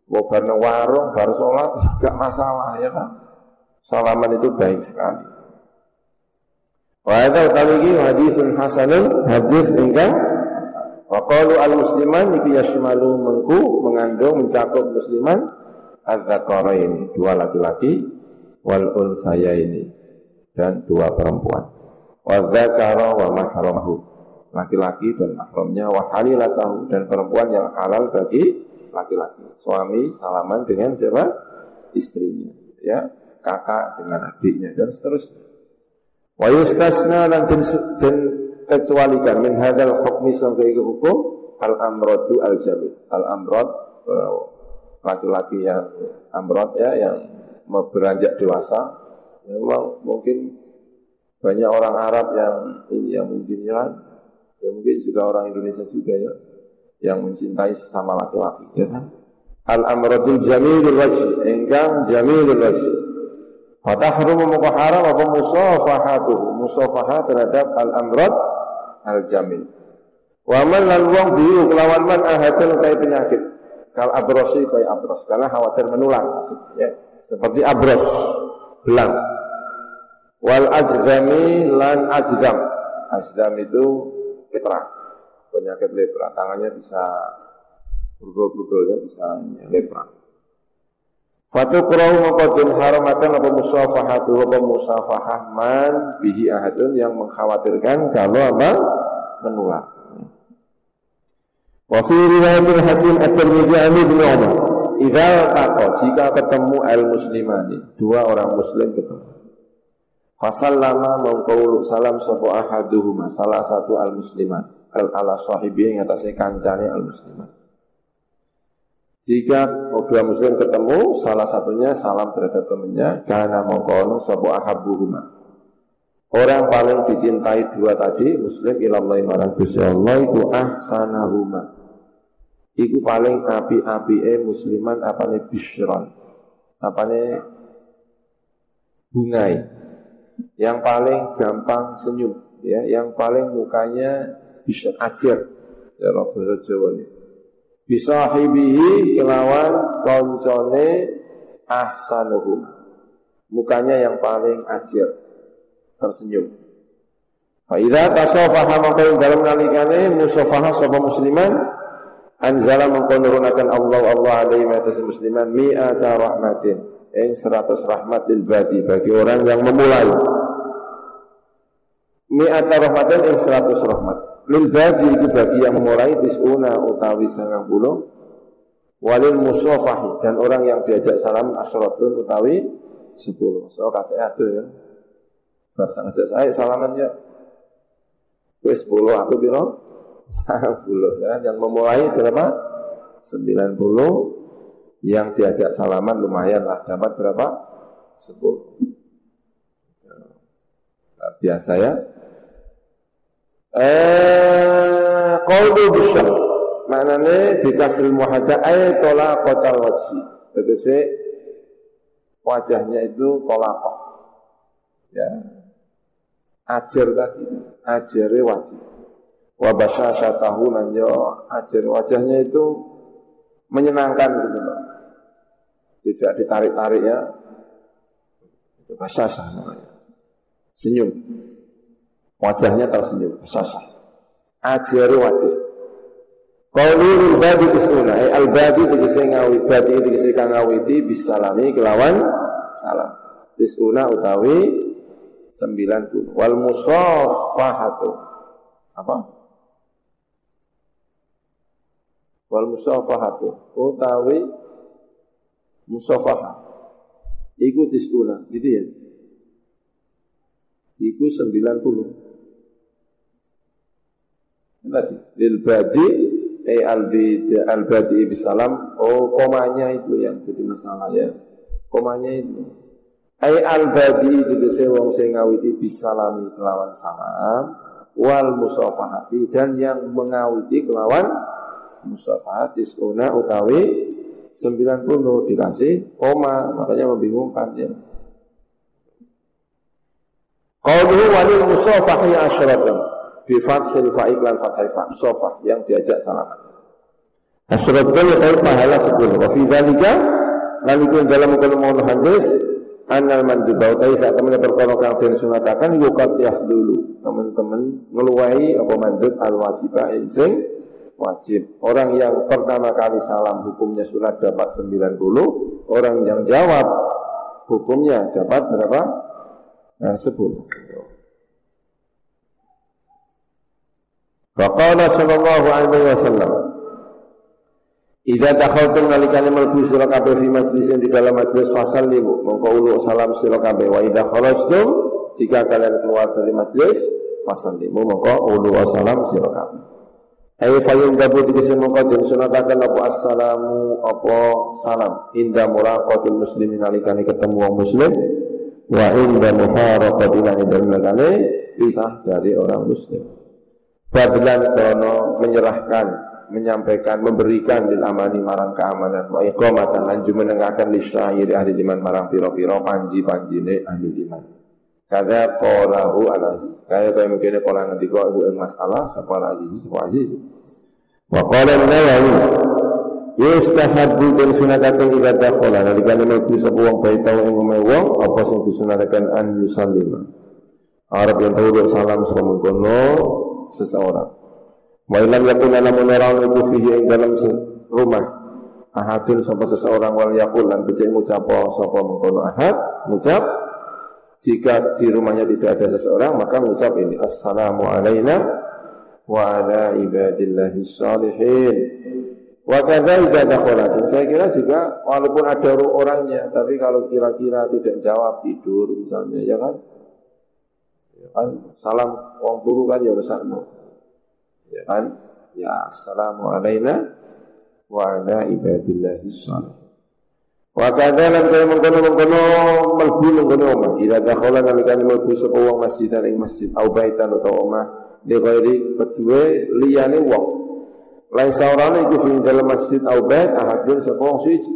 Speaker 1: mau bareng warung, bar sholat gak masalah ya kan. Salaman itu baik sekali. Wa hadza utawi haditsun hasanun hadis ingkang Wa qalu al musliman iki yashmalu mengku mengandung mencakup musliman az-zakara ini dua laki-laki wal unsaya ini dan dua perempuan. Wa dzakara wa laki-laki dan mahramnya wa halilatahu dan perempuan yang halal bagi laki-laki. Suami salaman dengan siapa? Istrinya, ya, kakak dengan adiknya dan seterusnya. Wa yustasna lan den kecualikan min hadal hukmi sampai ke hukum al amrodu al jamil. Al amrod eh, laki-laki yang amrod ya yang beranjak dewasa. Memang mungkin banyak orang Arab yang ini yang mungkin ya, ya mungkin juga orang Indonesia juga ya yang mencintai sesama laki-laki ya kan. Al amrodul jamilul wajhi, engkang jamilul wajhi Fatahrumu muka haram apa musafahatu Musafahat terhadap al-amrad al-jamil. Wa man lan wong biru kelawan man ahadun kai penyakit. Kal abrosi kai abros Karena khawatir menular ya. Seperti abros Belang. Wal ajdami lan ajdam Ajdam itu lepra Penyakit lepra. Tangannya bisa Brudul-brudul ya bisa lepra. Fatu kurau mengkodin haramatan apa musafahatu apa musafahah man bihi ahadun yang mengkhawatirkan kalau apa? Menular. Wa fi riwayatil hakim at-Tirmidzi an Ibnu Umar, idza taqa jika ketemu al muslimani, dua orang muslim ketemu. Fasallama mengkaulu salam sapa ahaduhuma salah satu al musliman al ala sahibi yang atasnya kancane al musliman. Jika dua muslim ketemu, salah satunya salam terhadap temannya, karena mengkono sabu ahabuhuma. Orang paling dicintai dua tadi, muslim ilallahi marang Allah itu ahsanahuma. iku paling api-apike musliman apane bisyron. Apane bungai. Yang paling gampang senyum, ya, yang paling mukanya bisa ajar. Ya bahasa Jawa ini. Bisa hibihi kelawan koncone ahsanuhum. Mukanya yang paling ajar, tersenyum. Faidah tasofaha maka dalam nalikane musofaha sapa musliman Anzala mengkonurunakan Allah Allah alaihi atas musliman mi'ata rahmatin yang seratus rahmat lil badi bagi orang yang memulai. Mi'ata rahmatin yang seratus rahmat. Lil badi itu bagi yang memulai tisuna utawi sangang puluh. Walil musofahi dan orang yang diajak salam asratun utawi sepuluh. So kata ada ya. Bahasa ngajak saya salamannya Wis sepuluh aku bilang 90 ya. Yang memulai berapa? 90 Yang diajak salaman lumayan lah. Dapat berapa? 10 nah, Biasa ya. Eh, Qalbu bisyar Maknanya Bikasril muhajah Ayat tolak kocal wajhi Tegesi Wajahnya itu tolakoh Ya. Ajar tadi Ajarnya wajib. Wabasya tahu nan yo ajar wajahnya itu menyenangkan gitu loh. Tidak ditarik-tarik ya. Basasah namanya. Senyum. Wajahnya tersenyum, basasah. Ajar wajah. Qaulul badi bismillah. Eh, al badi tegese ngawit badi tegese kang ngawiti bisalami kelawan salam. Tisuna utawi 90. Wal musafahatu. Apa? wal musafahatu utawi musafahah iku disuna gitu ya? Iku 90 tadi lil badi eh al badi al badi bisalam oh komanya itu yang jadi masalah ya. Komanya itu. Ay al badi itu wong sing ngawiti bisalami kelawan salam wal musafahati dan yang mengawiti kelawan Mustafa tisuna utawi 90 dikasih koma makanya membingungkan ya. Qauluhu walil musafahi asyratan bi fathil fa'il lan fathai fa sofah yang diajak salaman. Asyratan itu pahala 10. Wa fi dzalika iku dalam kalau hadis anal mandubau utai saat teman perkara kang den sunatakan yukat dulu teman-teman ngeluai apa mandub al wajibah wajib. Orang yang pertama kali salam hukumnya sunat dapat 90, orang yang jawab hukumnya dapat berapa? Nah, 10. Faqala sallallahu alaihi wasallam Idza dakhaltum nalikane mlebu sira kabeh fi majlis di dalam majlis fasallimu mongko ulu salam sira kabeh wa idza kharajtum jika kalian keluar dari majlis fasallimu mongko ulu salam sira kabeh Ayo fayun gabu dikisi mengkodin sunatakan apa? Assalamu apa? Salam. Indah muraqatil muslimin alikani ketemu orang muslim. Wa indah mufaraqatil dan nalikani pisah dari orang muslim. Badlan kono menyerahkan menyampaikan, memberikan lil amani marang keamanan wa iqamatan. Lan jumenengaken lisyairi ahli iman marang piro-piro panji-panjine ahli iman. Kada qalahu al-aziz. Kaya kaya mungkin kala ngendika ibu ing masalah sapa al-aziz sapa aziz. Wa qala an-Nawawi yustahabbu dan sunatakan idza dakhala nalikane mlebu sapa wong bae tau ing omahe wong apa sing disunatakan an yusallima. Arab yang tahu salam semengkono seseorang. Wa ilam yakun lamun orang itu fihi ing dalam rumah ahadun sapa seseorang wal yakul lan becik ngucap sapa mengkono ahad ngucap jika di rumahnya tidak ada seseorang, maka mengucap ini Assalamu alayna wa ala ibadillahi salihin. Wa kadza idza dakhalat. Saya kira juga walaupun ada orangnya, tapi kalau kira-kira tidak jawab tidur misalnya ya kan. Ya kan salam wong turu kan ya rusakmu. Ya kan? Ya assalamu alayna wa ala ibadillahi salihin. Wa kadzalan kaya mengkono-mengkono melbu mengkono omah. Ila dakhala nalikane melbu sapa masjid ing masjid au baitan utawa omah li ghairi kedue liyane wong. Lain saurane iku fi dalam masjid au bait ahadun sapa wong suci.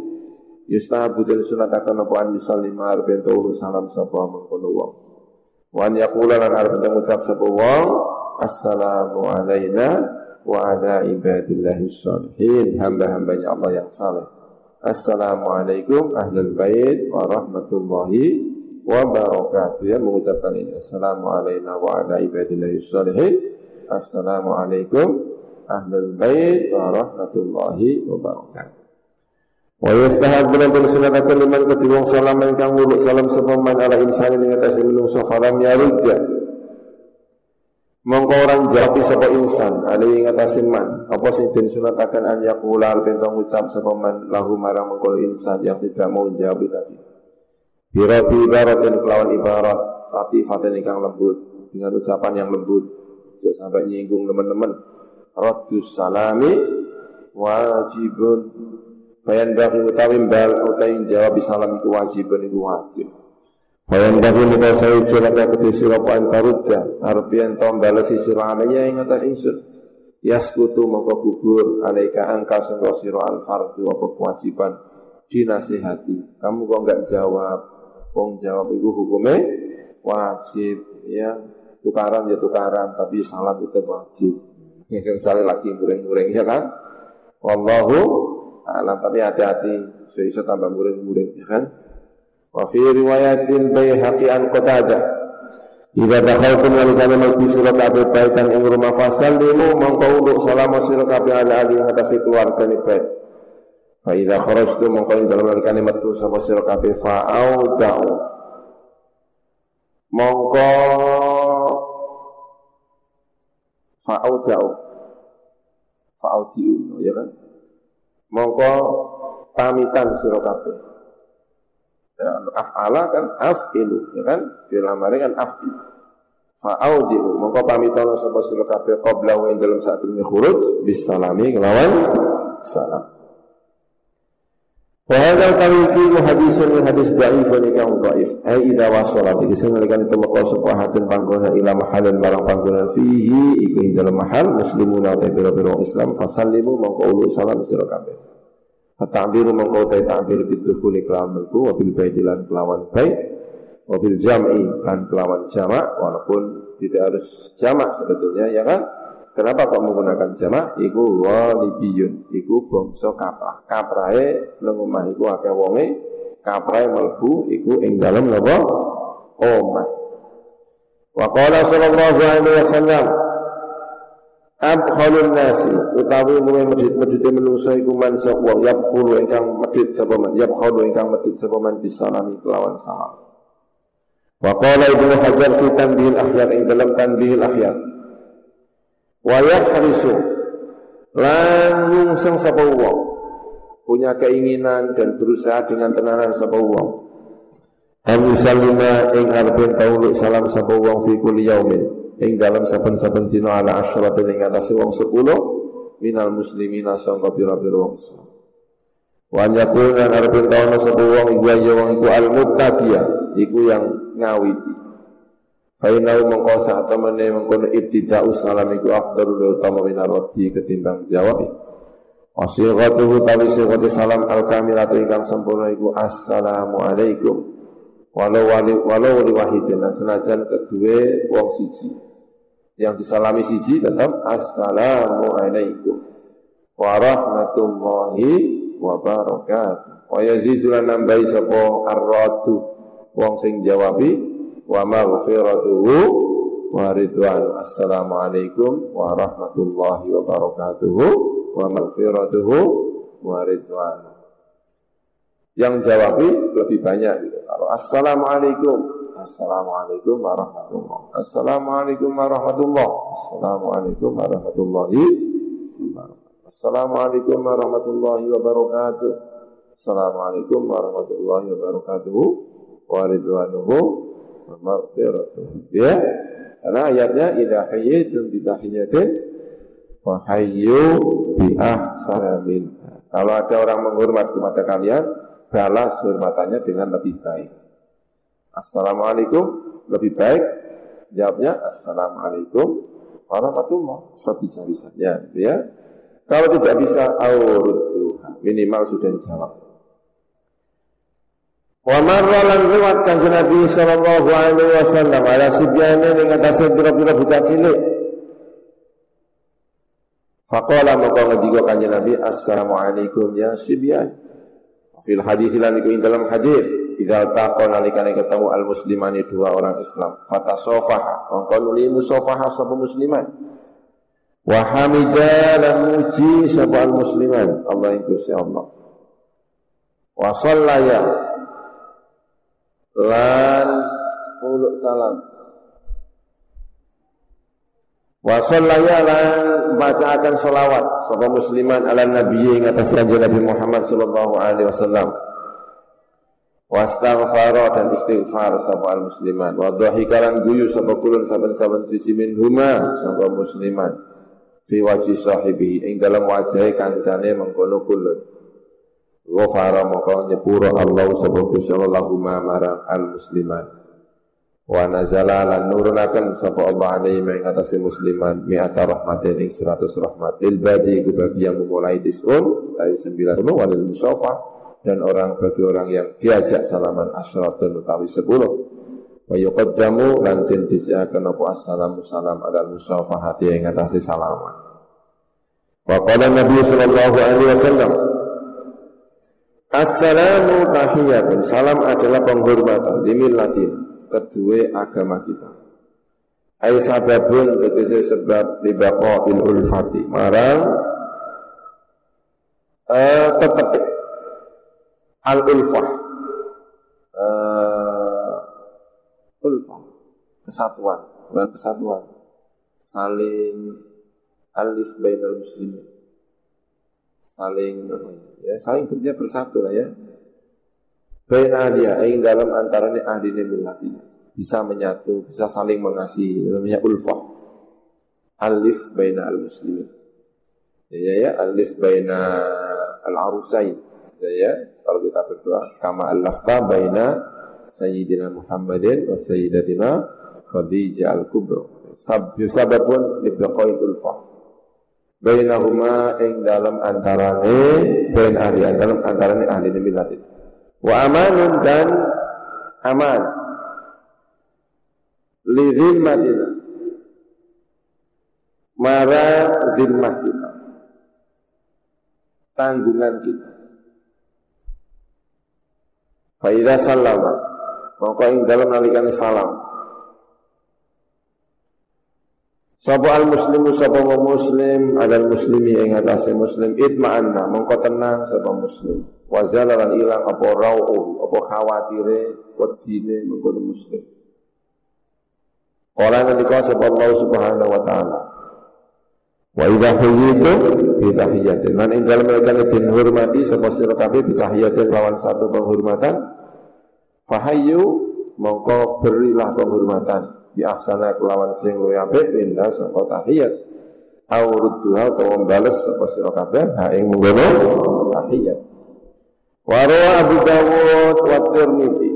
Speaker 1: Yustahabu dan sunatakan apa an yusallima arben salam sapa mengkono wong. Wan yaqula lan arep ngucap sapa wong assalamu alaina wa ala ibadillahi sholihin hamba-hambanya Allah yang saleh. Assalamualaikum ahlul bait wa rahmatullahi wa barakatuh. Ya mengucapkan ini. Assalamualaikum wa ala ibadillahi sholihin. Assalamualaikum ahlul bait wa rahmatullahi wa yastahab bila bersunatakan liman ketibung salam ingkang wuluk salam sepaman ala insani dengan atas menungso falam yarudja Mongko orang jawab sapa insan ali ing atase man apa sing den sunataken an yaqula bentong ucap sapa man lahu marang mongko insan yang tidak mau jawab tadi. Birati ibaratin kelawan ibarat latifatan ingkang lembut dengan ucapan yang lembut tidak sampai nyinggung teman-teman. Raddus salami wajibun Bayan bagi utawi bal utawi jawab salam itu wajibun itu wajib. Bayan bagi nika sira paen karudha arep yen to balesi sira alaya ing atas ingsun. Yaskutu mongko gugur alaika angka sangka sira al fardu apa kewajiban dinasihati. Kamu kok enggak jawab? Wong jawab itu hukumnya wajib ya. Tukaran ya tukaran tapi salam itu wajib. Ya kan saling lagi muring-muring ya kan? Wallahu alam tapi hati-hati. So tambah muring-muring ya kan? Fi riwayatin Baihaqi an Qatadah Jika dakhaltum walikana mati surat kabeh baitan ing rumah fasal demo mongko untuk salam sira kabeh ala ali atas keluarga ni baik. Fa idza kharajtum mongko ing dalem walikane metu sapa sira kabeh fa'au da'u. Mongko fa'au da'u. Fa'au diu ya kan. Mongko pamitan sira kabeh. Ya, af'ala kan af'ilu, ya kan? Fi'il amari kan af'ilu. Fa'audi'u, mongko pamitono sapa sira kabeh qabla wa dalam saat ini khuruj bisalami ngelawan salam. Wa hadal tariqi hadisun min hadis dhaif wa nikah dhaif. Ai idza wasala iki sing nalikan itu maka sapa hadin panggonan ila mahalin barang panggonan fihi iku dalam mahal muslimuna ta biro-biro Islam fasallimu mongko ulu salam sira kabeh. At-ta'biru mengkau tay ta'bir bidukuli kelawan melku Wabil baitilan kelawan baik Wabil jam'i kan kelawan jamak Walaupun tidak harus jamak sebetulnya ya kan? Kenapa kok menggunakan jamak? Iku walibiyun Iku bongso kaprah. Kaprahe lengumah iku akeh wonge Kaprahe melbu Iku ing dalam nopo Omah. Wa qala sallallahu alaihi wasallam Abkhalun nasi utawi muwe medhit-medhite menungso iku man sapa yabkhulu ingkang medhit sapa man yabkhulu ingkang medhit sapa man bisalami kelawan salam. Wa qala Ibnu Hajar fi tanbihil ahyar ing dalam tanbihil ahyar. Wa yahrisu lan nyungseng sapa wong punya keinginan dan berusaha dengan tenanan sapa wong. An yusallima ing arben tauluk salam sapa wong fi kulli yaumin ing dalam saben-saben dina ala asyratin ing atase wong 10 minal muslimina sangka pira-pira wong Islam. Wa yakun lan arep tawono sapa wong iku ya wong iku al muttaqiyya iku yang ngawiti. Fainau mengko sak temene mengkono ibtida'u salam iku afdalul utama minar roti ketimbang jawab. Tawi silghati salam al-kamilatu ingkang sempurna iku assalamu alaikum walau wali walau wahidin. Senajan kedua wong siji. Yang disalami siji tetap assalamu alaikum warahmatullahi wabarakatuh. Wa yazidulan nambahi sapa arratu wong sing jawabi wa maghfiratuhu wa ridwanu. Assalamu alaikum warahmatullahi wabarakatuh wa maghfiratuhu wa ridwanu. Yang jawabi lebih banyak. Kalau assalamualaikum, assalamualaikum warahmatullah, assalamualaikum warahmatullah, assalamualaikum warahmatullahi wabarakatuh, assalamualaikum warahmatullahi wabarakatuh, assalamualaikum warahmatullahi wabarakatuh, waridwanuhu wa maghfiratuh. Ya, karena ayatnya idza hayyitum bi tahiyatin wa hayyu bi ahsana Kalau ada orang menghormat kepada kalian, balas hormatannya dengan lebih baik. Assalamualaikum lebih baik jawabnya Assalamualaikum warahmatullah sebisa-bisanya ya Kalau tidak bisa, aurudduha. Minimal sudah dijawab. Wa marra lan lewat kanjeng Nabi sallallahu alaihi wasallam ala sibyane ning atase pira-pira bocah cilik. Faqala maka ngendika kanjeng Nabi assalamualaikum ya sibyan. Fil hadis lan iku dalam hadis. Idza taqa nalikane ketemu al muslimani dua orang Islam. Fatasofaha mongko nuli musafaha sapa musliman. Wa hamida lan muji sapa al musliman Allah yang Gusti Allah. Wa sallaya. Lan uluk salam wa sallaya lan bacaaken selawat sapa musliman ala nabi ing atas kanjeng Nabi Muhammad sallallahu alaihi wasallam. Wastaghfara dan istighfar sapa al musliman wa dhahikalan guyu sapa kulun saben-saben siji min huma sapa musliman. Fi wajhi sahibihi ing dalam wajahe kancane mengkono kulun. Ghafara maka nyepuro Allah sapa Gusti Allah marang al musliman. Wa nazala lan nurunaken sapa Allah alaihi ing atase musliman mi'ata rahmatin ing 100 rahmat. Lil badi bagi yang memulai disun dari 90 walil musafa dan orang bagi orang yang diajak salaman asratun utawi 10. Wa yuqaddamu lan tin disiaken apa assalamu salam ala musafahati ing atase salaman. Wa qala Nabi sallallahu alaihi wasallam Assalamu tahiyatun. Salam adalah penghormatan latin kedua agama kita. Ai sababun tegese sebab il ulfati. Marang eh tetep al ulfah. Eh ulfah kesatuan, bukan kesatuan. Saling alif bainal muslimin saling ya saling kerja bersatu lah ya. Baina dia ing dalam antaranya ahli millati bisa menyatu, bisa saling mengasihi namanya ulfah. Alif baina al muslimin. Ya, ya, alif baina al arusain. Ya, ya, kalau kita berdoa kama al lafta baina Sayyidina Muhammadin wa Sayyidatina Khadijah al-Kubra. Sababun libaqail ulfah bainahuma ing dalam antarane bain ahli dalam antarane ahli milat wa amanun dan aman. Li zimmatina. Mara zimmah kita tanggungan kita. Faidah salama Maka ing dalam nalikan salam. Sapa al muslimu sapa muslim adal muslimi ing atase muslim. Itma'anna mongko tenang sapa muslim wa zalalan ilang apa rauh apa khawatire wedine mengko muslim. Kala ngendika sapa Allah Subhanahu wa taala. Wa idza huyitu bi tahiyatin lan ing dalem mereka den hormati sapa sira kabeh bi tahiyatin lawan satu penghormatan. Fahayyu mongko berilah penghormatan. Di asana kelawan sing luwih apik minta sapa tahiyat. Au rudduha utawa bales sapa sira kabeh ha ing mengkono tahiyat wa Abu Dawud wa Tirmidzi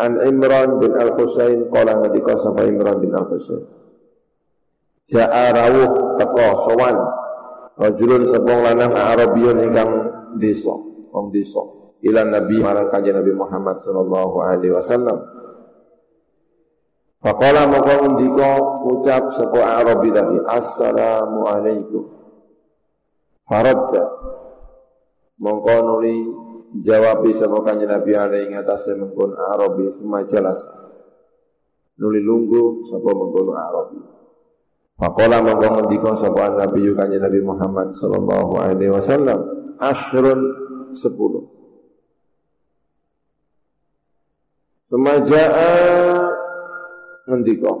Speaker 1: an Imran bin Al-Husain qala ngendika sapa Imran bin Al-Husain. Ja'a rawuh teko sowan. Rajulun sepong lanang Arabiyun ingkang desa wong desa. Ila Nabi marang kanjeng Nabi Muhammad sallallahu alaihi wasallam. Faqala maka ngendika ucap sapa Arabi tadi assalamu alaikum. Faradda mongko nuli jawab sapa kanjeng Nabi alaihi ngatasé mengkon Arabi jelas. Nuli lunggu sapa mengkon Arabi. Faqala mongko ngendika sapa Nabi kanjeng Nabi Muhammad sallallahu alaihi wasallam asyrun sepuluh. Semaja'a ngendika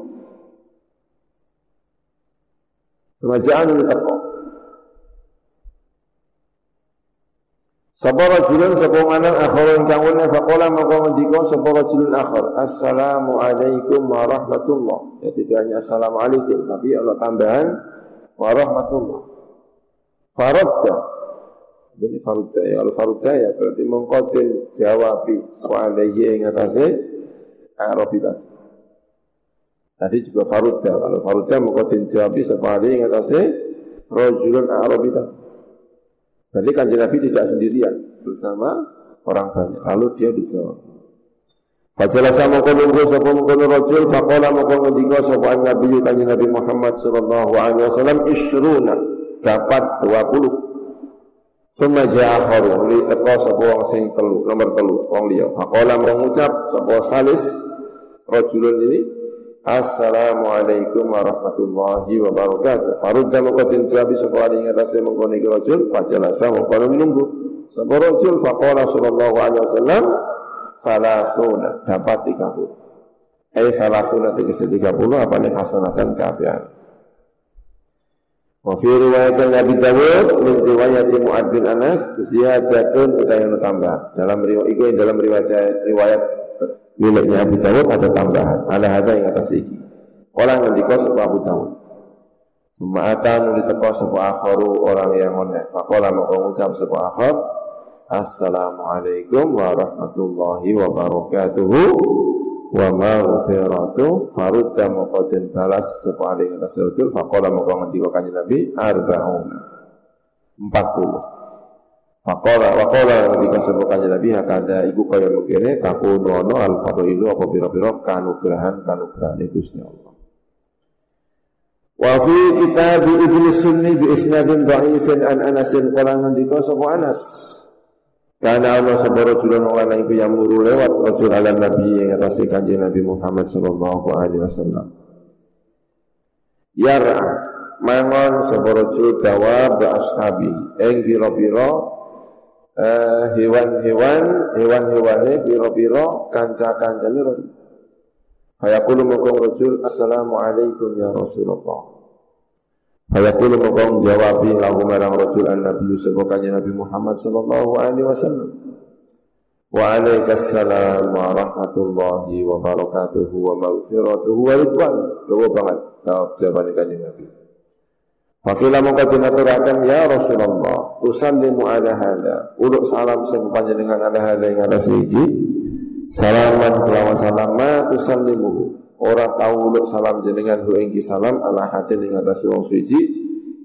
Speaker 1: Semajaan ini teko Sapa rajulun sapa manang akhir ingkang wene faqala maka ngendika sapa rajulun akhir Assalamu alaikum warahmatullah. Ya tidak hanya assalamualaikum tapi Allah tambahan warahmatullah. Faradda Jadi farudda ya Kalau farudda ya berarti mengkotin jawabi Wa alaihi ingatasi Arabi tadi. Tadi juga farudja. Kalau farudja mengkotin jawabi sepadi yang atasnya rojulun Arabita. Jadi kanjeng Nabi tidak sendirian bersama orang banyak. Lalu dia dijawab. Fajalah sama kau nunggu sapa mengkono rajul faqala maka ngendika sapa Nabi kanjeng Nabi Muhammad sallallahu alaihi wasallam isruna dapat 20. Suma ja'akharu li teko sapa sing telu nomor telu wong liya. Faqala mengucap sapa salis rajulun ini Assalamualaikum warahmatullahi wabarakatuh. Farudda maka den jawabi sapa ali ing atase mengkono iki rajul fajalasa mengkono menunggu. Sapa rajul faqala sallallahu alaihi wasallam salasuna dapat 30. Eh salasuna 30 apa nih hasanatan kaafian. Wa fi riwayat Nabi Dawud min riwayat Mu'ad bin Anas ziyadatun utawa tambah. Dalam riwayat dalam riwayat riwayat miliknya Abu Dawud ada tambahan. Ada ada yang atas iki. Orang yang dikos sebuah Abu Dawud. Ma'atan nuli teko sebuah akharu orang yang ngonek. Fakola mau mengucap sebuah akhar. Assalamualaikum warahmatullahi wabarakatuh. Wa maghfiratu farudda muqadin balas sebuah yang atas Rasul. Fakola mau ngendika kanjeng Nabi arba'una. 40. Wakola wakola ketika kanjeng Nabi hakada iku kaya mengkene takunu ono al fadailu apa pira-pira kanugrahan kanugrahan Gusti Allah. Wa fi kitab Ibnu Sunni bi isnadin dha'ifin an Anas qala ngendika sapa Anas. Karena Allah sabara julan wala iku yang muru lewat rajul Nabi yang atas kanjeng Nabi Muhammad sallallahu alaihi wasallam. Yara mangon sabara jul dawa ba ashabi ing pira-pira hewan-hewan hewan-hewane piro-piro kanca-kancane Rasul. Hayakulu mukong Rasul Assalamualaikum ya Rasulullah. Hayakulu mukong jawabi lahu marang Rasul an-Nabi Nabi Muhammad sallallahu alaihi wasallam. Wa alaikassalam wa rahmatullahi wa barakatuhu wa maghfiratuhu wa ridwan. Coba banget jawab jawaban kanjeng Nabi. Fakila mongko dinaturaken ya Rasulullah, usallimu ala hada. Uluk salam sing panjenengan ala hada ing atas iki. Salaman kelawan salam ma tusallimu. Ora tau uluk salam jenengan hu salam ala hadin ing atas wong suci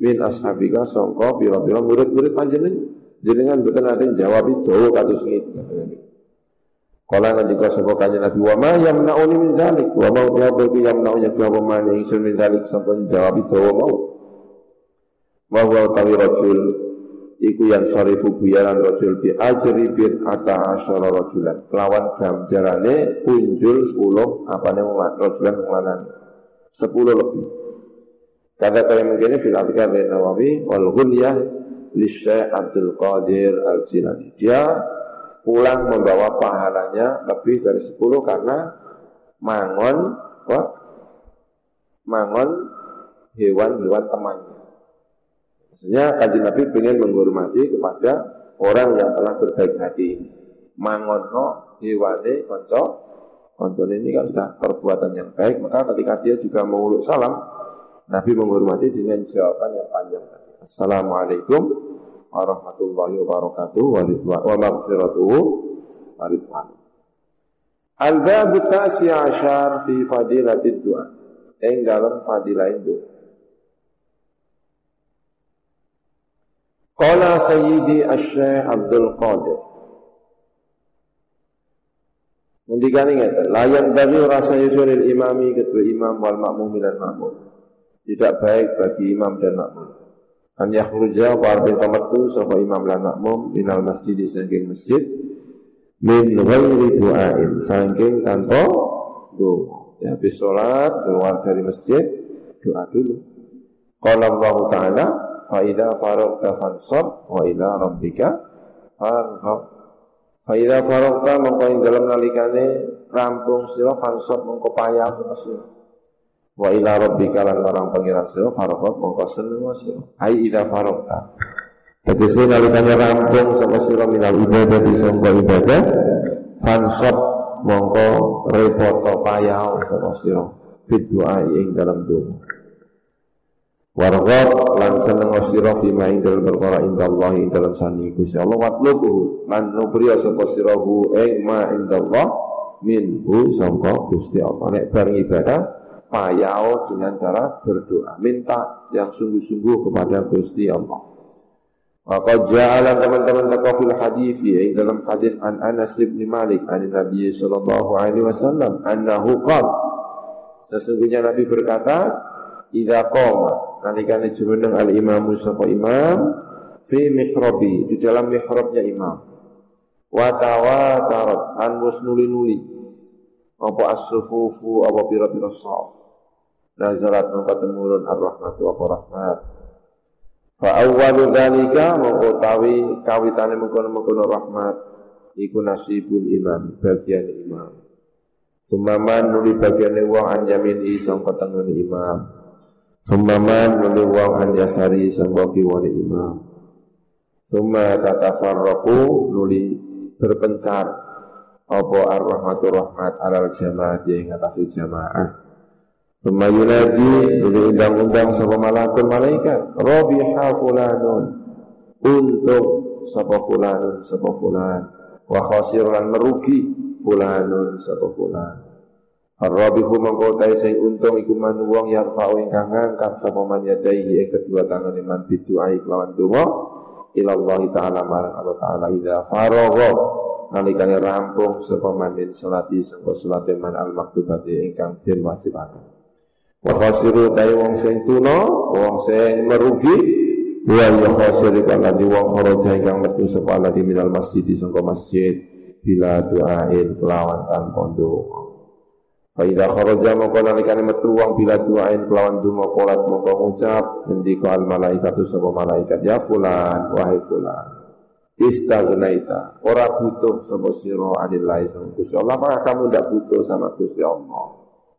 Speaker 1: min ashabika sangka pira-pira murid-murid panjenengan. Jenengan boten ate jawab dawa kados ngene. Kala ngendika sapa kanjeng Nabi wa ma yamna'uni min dzalik wa ma yamna'u yamna'u yakwa ma ingsun min dzalik sapa jawab dawa mau wa huwa tawi rajul iku yang sarifu buyaran rajul bi ajri bin ata asyara rajulan kelawan gamjarane punjul 10 apane wong rajulan wong 10 lebih. Kata kaya mungkin fil atikar Nawawi wal ghunyah li Abdul Qadir Al-Jilani. Dia pulang membawa pahalanya lebih dari 10 karena mangon what? mangon hewan-hewan temannya Maksudnya kaji Nabi ingin menghormati kepada orang yang telah berbaik hati ini. Mangono hewane konco, konco ini kan sudah perbuatan yang baik, maka ketika dia juga menguluk salam, Nabi menghormati dengan jawaban yang panjang Assalamualaikum warahmatullahi wabarakatuh wa maghfiratuhu wa ridwan. Al-babu tasi asyar fi fadilatid du'a. Ing dalam itu. Qala Sayyidi Asy-Syaikh Abdul Qadir. Ngendikane ngeten, layan bagi rasa yusuril imami ketua imam wal makmum dan makmum. Tidak baik bagi imam dan makmum. An yakhruja wa arbin tamatu sapa imam dan makmum minal masjid saking masjid min ghairi du'ain saking tanpa doa. Ya habis sholat keluar dari masjid doa dulu. Qala Allah Ta'ala fa idza faragta fansab wa ila rabbika farghab. Fa idza faragta mongko ing dalem nalikane rampung sira fansab mongko payah sira. Wa ila rabbika lan marang pangeran sira farghab mongko seneng sira. Ai idza faragta. Tegese nalikane rampung sapa sira minal ibadah di sangka ibadah fansab mongko repot payah sapa sira. Fit doa ing dalam doa Warghab lan seneng sira fi ma ing dalem perkara Allah ing dalem sani Gusti Allah. Watlubu lan nubriya sapa sira hu ing ma indallah minhu sangka Gusti Allah. Nek bareng ibadah payao dengan cara berdoa. Minta yang sungguh-sungguh kepada Gusti Allah. Maka ja'ala teman-teman taqwa fil hadis ya dalam hadis an Anas bin Malik an Nabi sallallahu alaihi wasallam annahu qala. Sesungguhnya Nabi berkata idza qama nalikane jumeneng al imamu sapa imam fi mihrabi di dalam mihrabnya imam wa tawatarat an nuli-nuli apa as-sufufu apa pira-pira saf nazalat maka temurun ar-rahmatu apa rahmat Fa awwalu dzalika mengutawi kawitane mengkono-mengkono rahmat iku nasibul imam, bagian imam. Sumaman nuli bagian wong anjamin isong ketengene imam. Sumaman nuli wong anjasari sangka kiwane imam. Summa tatafarraqu nuli berpencar. Apa ar-rahmatu rahmat alal jamaah yang atas jamaah. Thumma yunadi Jadi undang-undang sama malakul malaikat. Rabiha fulanun. Untuk Sapa fulanun Sapa fulan. Wa khasiran merugi Fulanun Sapa fulan Ar-Rabihu mengkotai sing untung iku man wong yarfa'u ingkang ngangkat sapa man yadaihi ing kedua tangan iman bidu'ai kelawan donga. Ila Allah taala marang Allah taala idza faragha. Nalikane rampung sapa man min salati sangka salate man al maktubati ingkang den wajibaken Wa khasiru dai wong sing tuna, wong sing merugi. Wa ya khasiru kana di wong kharaja ingkang metu sapa di minal masjid sangka masjid bila doain kelawan tanpa doa. Fa idza kharaja mongko nalikane metu wong bila doain kelawan donga kolat mongko ngucap ngendika al malaikatu sapa malaikat? Ya fulan wahai fulan. Istagnaita ora butuh sapa sira anillahi Gusti Allah. Maka kamu tidak butuh sama Gusti Allah?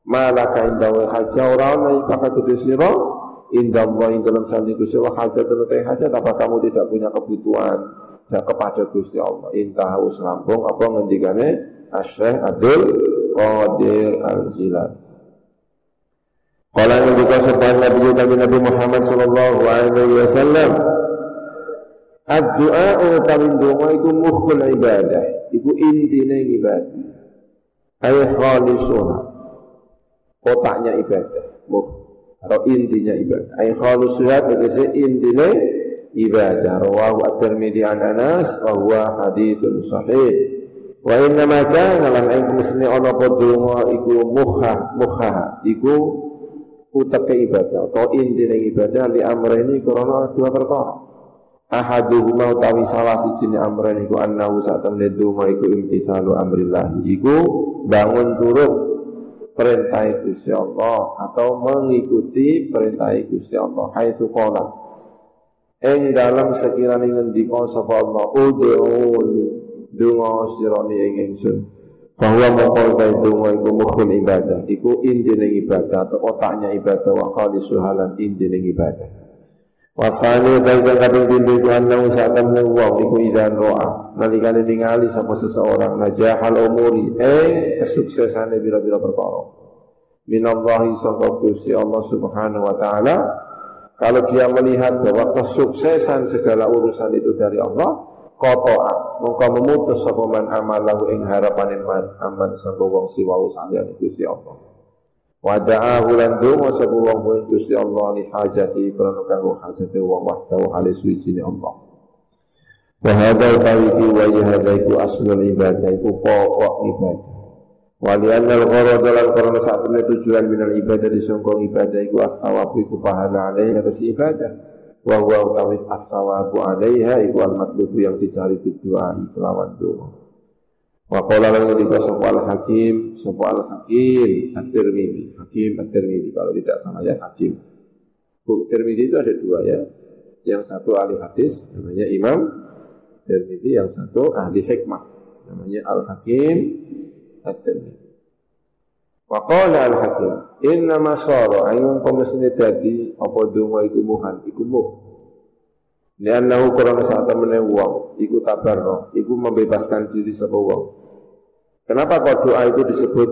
Speaker 1: Malaka indawa haja ora ana kata kudu sira? Indah Allah ing dalam sandi Gusti Allah haja tenutai haja apa kamu tidak punya kebutuhan? Ya kepada Gusti Allah. Intah wis rampung apa ngendikane? Asyikh Abdul Qadir Al-Jilani. Kala yang juga sebuah Nabi kami Nabi Muhammad Sallallahu Alaihi Wasallam Ad-du'a utawi donga iku mukhul ibadah Iku intine ibadah Ay khalisuha kotaknya ibadah muh atau intinya ibadah. Ay khalusuhat tegese intine ibadah. Rawahu at-Tirmidzi an Anas wa huwa sahih wa inna ma kana lan ing mesne ana padha iku muha muha. Iku utake ibadah atau intine ibadah li amrene krana dua perkara. Ahaduhuma utawi salah siji ne amrene iku annahu sak temne donga iku imtithalu amrillah iku bangun turut perintah Gusti Allah atau mengikuti perintah Gusti Allah. Haitsu qala. Ing dalam sekiranya ngendika sapa Allah udhuni donga sirani ing ingsun. Bahwa mongkol bae donga iku mukhul ibadah. Iku intine ibadah atau otaknya ibadah. Wa qalisuhalan intine ibadah. Wasani kaitan kadang pintu itu annahu saat temen wong iku idan ro'a Nalikane ningali sama seseorang najahal umuri. Eh kesuksesannya bila-bila perkara. Minallahi sangka Gusti Allah subhanahu wa ta'ala. Kalau dia melihat bahwa kesuksesan segala urusan itu dari Allah Koto'a Maka memutus sapa man amalahu ing harapan man Aman sangka wong siwau salian Gusti Allah Wada'a lan donga sapa wong kuwi Gusti Allah li hajati krana kanggo hajate wong wahdahu ali suwijine Allah. Wa hadza tawiki wa hadza iku aslul ibadah iku pokok ibadah. Wali anal gharad lan karena saat tujuan minal ibadah disongkong ibadah iku as-sawabu iku pahala alaihi atas ibadah. Wa huwa utawi as-sawabu alaiha iku al-matlubu yang dicari berdoa kelawan doa. Wa qala lan ngendika sapa al hakim, sapa al hakim at-Tirmidzi, hakim at-Tirmidzi kalau tidak salah ya hakim. Bu Tirmidzi itu ada dua ya. Yang satu ahli hadis namanya Imam Tirmidzi, yang satu ahli hikmah namanya al hakim at-Tirmidzi. Wa qala al hakim, inna ma sara ayun komisine dadi apa donga iku muhan iku muh Liannahu kurang saat temene wong iku tabarro, iku membebaskan diri sapa wong Kenapa kok doa itu disebut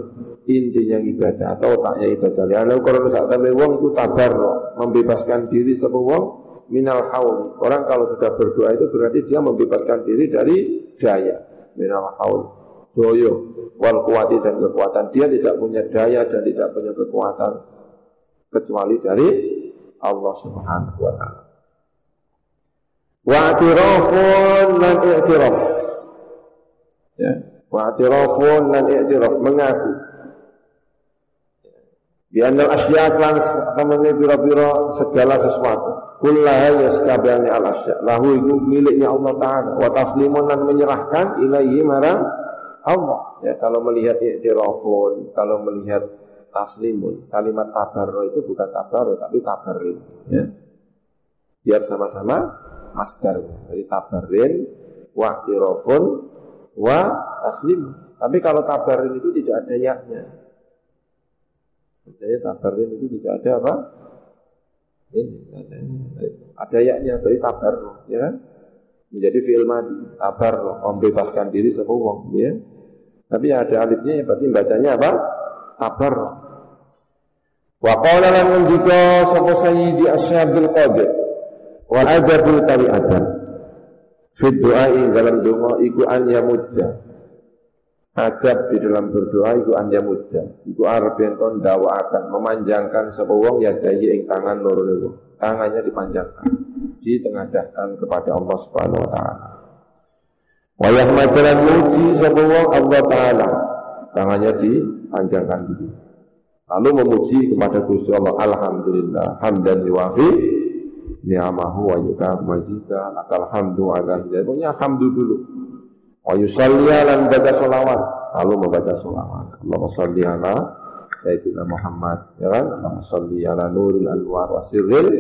Speaker 1: intinya ibadah atau otaknya ibadah? Ya, kalau saat kami wong tabar, membebaskan diri sebuah wong minal haul. Orang kalau sudah berdoa itu berarti dia membebaskan diri dari daya minal haul. Doyo wal kuwati dan kekuatan. Dia tidak punya daya dan tidak punya kekuatan kecuali dari Allah Subhanahu wa taala. Wa atirafun lan i'tiraf. Ya, wa atirafun lan i'tiraf mengaku. Di antara asya kelan temennya biro-biro segala sesuatu. Kullaha ya sekabehane al asya. Lahu itu miliknya Allah Ta'ala. Wa taslimun dan menyerahkan ilaihi marang Allah. Ya, kalau melihat i'tirafun, kalau melihat taslimun, kalimat tabarro itu bukan tabarro tapi tabarin. Ya. Biar sama-sama masdarnya. Jadi tabarin, wa i'tirafun, wa taslim. Tapi kalau tabarin itu tidak ada yaknya. Jadi tabarin itu tidak ada apa? Ini ada, ada yaknya dari tabar, ya kan? Menjadi fi'il madi, tabar, membebaskan diri sebuah wong, ya. Tapi ada alifnya, ya berarti bacanya apa? Tabar. Wa qala lan juga sapa sayyidi asyabul qadir wa adabul tawi adab. Fit doai dalam doa iku an yamudda Adab di dalam berdoa itu anja muda. Iku arep enten akan memanjangkan sapa wong ya daya ing tangan loro. Tangannya dipanjangkan, ditengadahkan kepada Allah Subhanahu wa taala. Wa yahmadan muji sapa Allah taala. Tangannya dipanjangkan dulu. Lalu memuji kepada Gusti Allah alhamdulillah hamdan yuwafi ni'amahu wa yukafu mazida lakal hamdu ala hidayah. Pokoknya hamdu dulu. Wa yusalli lan baca solawat. Lalu membaca solawat. Allahumma salli ala Sayyidina Muhammad. Ya kan? Allahumma salli ala nuril anwar wa sirril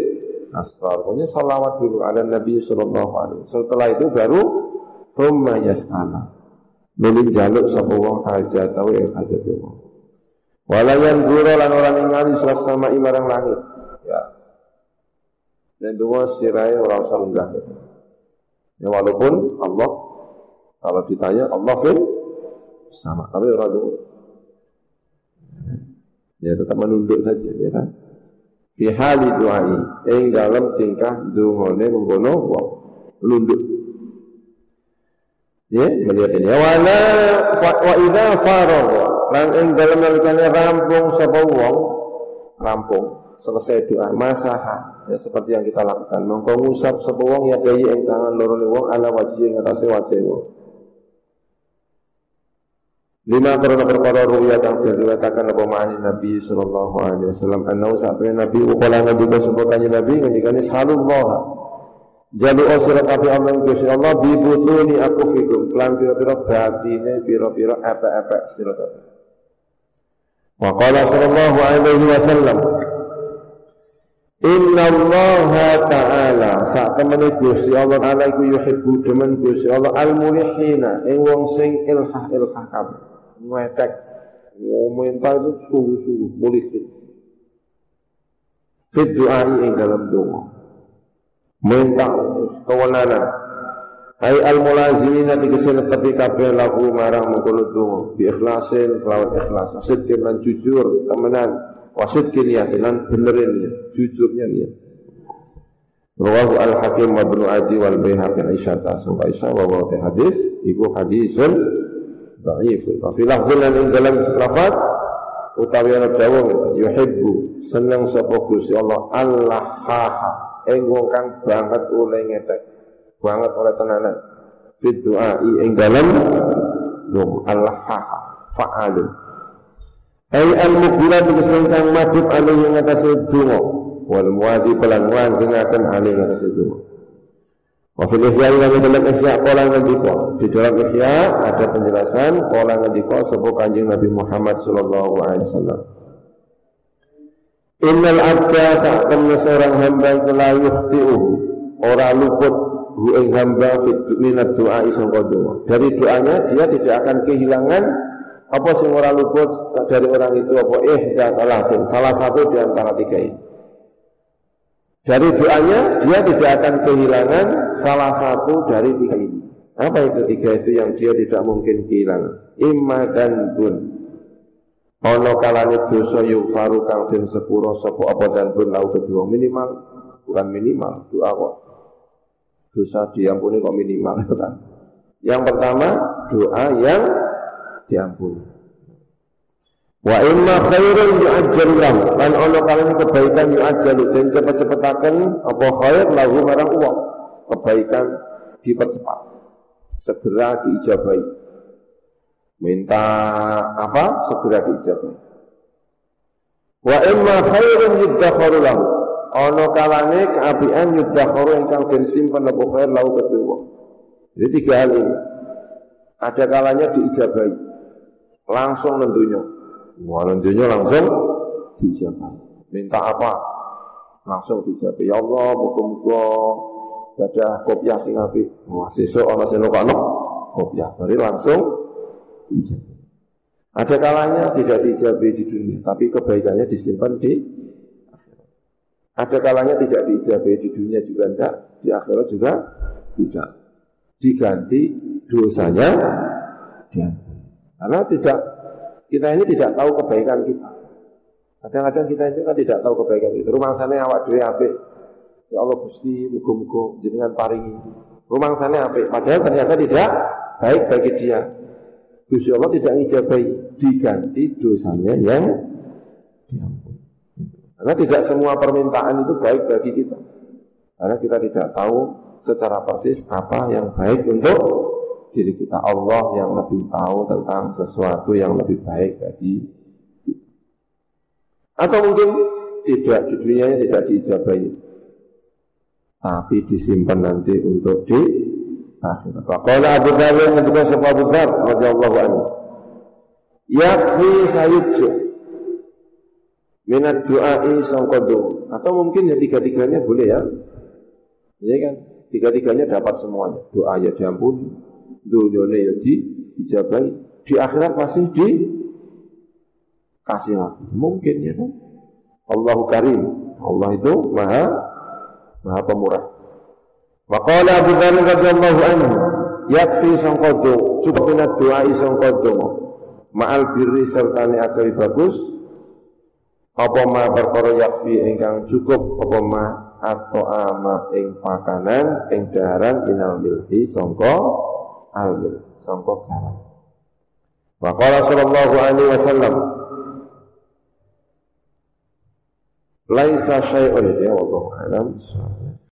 Speaker 1: asrar. Pokoknya solawat dulu ala Nabi Sallallahu Alaihi Wasallam. Setelah itu baru Thumma yas'ala. Nulin jaluk sapa wong hajat tahu yang hajat wong. Walayan guru lan orang ingali sama imarang langit. Ya. Dan dua sirai orang usah. Ya walaupun Allah kalau ditanya Allah fil sama, tapi orang itu ya tetap menunduk saja ya kan. Fi hali du'ai ing dalam tingkah dungone mengkono wong menunduk. Ya, melihat ini. Wala wa idza faragha. Lan ing dalam nalikane rampung sapa wong? Rampung selesai doa. Masaha ya seperti yang kita lakukan. Mongko ngusap sapa wong ya daya ing tangan loro wong ala wajhi ing atase wajah wong Lima karena perkara ruya kang diriwayatakan apa ma'ani Nabi sallallahu alaihi wasallam. Annahu sampai Nabi ukala nabi kasebutane Nabi ngendikane sallallahu Jalu osirat api Allah Gusti Allah bibutuni aku fikum. Kelan pira-pira batine pira-pira epek-epek sira kabeh. Wa sallallahu alaihi wasallam Inna Allah Ta'ala. Saat temani Gusti Allah Ta'ala iku yuhibbu demen Gusti Allah al-mulihina. Ing wong sing ilhah ilhah kabeh. Ngwetek minta itu sungguh-sungguh mulisin fit du'ai ing dalam doa. Minta kewenangan. Hai al mulazimina dikesini tapi kabeh lagu marang mengkono donga bi ikhlasin kelawan ikhlas sidqin lan jujur temenan wasidqin ya lan benerin ya jujurnya ya. Rawahu al-Hakim wa Ibnu Adi wal Baihaqi Aisyah ta Aisyah wa hadis iku hadisun dhaif. Wa fi lafzin ing dalam lafaz utawi ana dawuh yuhibbu seneng sapa Gusti Allah Allah haha. Ing wong kang banget oleh ngetek banget oleh tenanan. Fi doa ing dalam Allah haha fa'alun Ai al mukbirat sing kang madhep alih ing atase donga wal muadhi pelan wan sing alih ing atase donga Wafil Ihya yang dalam Ihya Kola ngendiko Di dalam Ihya ada penjelasan Kola ngendiko sebuah kanjeng Nabi Muhammad Sallallahu Alaihi Wasallam. Innal abda saatnya seorang hamba itu la yukhti'uhu Orang luput hu ing hamba fit minat doa isong doa. Dari doanya dia tidak akan kehilangan apa sing ora luput dari orang itu apa eh dan salah satu di antara tiga ini. Dari doanya dia tidak akan kehilangan salah satu dari tiga ini. Apa itu tiga itu yang dia tidak mungkin kehilangan? Imma dan bun. Ono kalane dosa faru kang den sepuro sapa apa dan bun lau kedua minimal bukan minimal doa kok. Dosa diampuni kok minimal kan. Yang pertama doa yang diampuni. Wa imma khairun yu'ajjalu lahu. Lan ono kalane kebaikan yu'ajjalu den cepet-cepetaken apa khair lahu marang uang kebaikan dipercepat, segera diijabai. Minta apa? Segera diijabai. Wa imma khairun yuddakharu lahu. Ono kalane keapian yuddakharu ingkang den simpen apa khair lahu kedua. Jadi tiga hal ini. Ada kalanya diijabai. Langsung nentunya. Wah nentunya langsung diijabai. Minta apa? Langsung diijabai. Ya Allah, muka-muka ada kopiah sing apik. Wah sesuk ana sing kono kopiah. Bari langsung diijabai. Ada kalanya tidak diijabai di dunia, tapi kebaikannya disimpan di. Ada kalanya tidak diijabai di dunia juga tidak, di akhirat juga tidak. Diganti dosanya. Karena tidak kita ini tidak tahu kebaikan kita. Kadang-kadang kita itu kan tidak tahu kebaikan kita. Rumah sana awak dhewe apik. Ya Allah Gusti, muga-muga jenengan paringi. Rumah sana apik. Padahal ternyata tidak baik bagi dia. Gusti Allah tidak ngijabai, diganti dosanya yang. Karena tidak semua permintaan itu baik bagi kita. Karena kita tidak tahu secara persis apa yang baik untuk diri kita. Allah yang lebih tahu tentang sesuatu yang lebih baik bagi. Atau mungkin tidak di dunia tidak diijabai. Tapi disimpan nanti untuk di akhirat. Qala Abu Dawud ketika sapa Abu Dzar radhiyallahu anhu. Yakfi sayuju minat du'ai sangkodo atau mungkin ya tiga-tiganya boleh ya. Ya kan? Tiga-tiganya dapat semuanya. Doa ya diampuni, dunyone ya di dijabai, di akhirat pasti di kasih lagi. Mungkin ya kan? Allahu Karim. Allah itu maha maha pemurah. Waqala Abu Dhar radhiyallahu anhu, yakfi sangkodo, cukup minat doa sangkodo. Ma'al birri serta agawi bagus, apa ma perkara yakfi ingkang cukup apa ma atau ama ing pakanan ing daharan minal milhi sangka al sangka garam. Waqala sallallahu alaihi wasallam Laisa syai'un ya wallahu alam.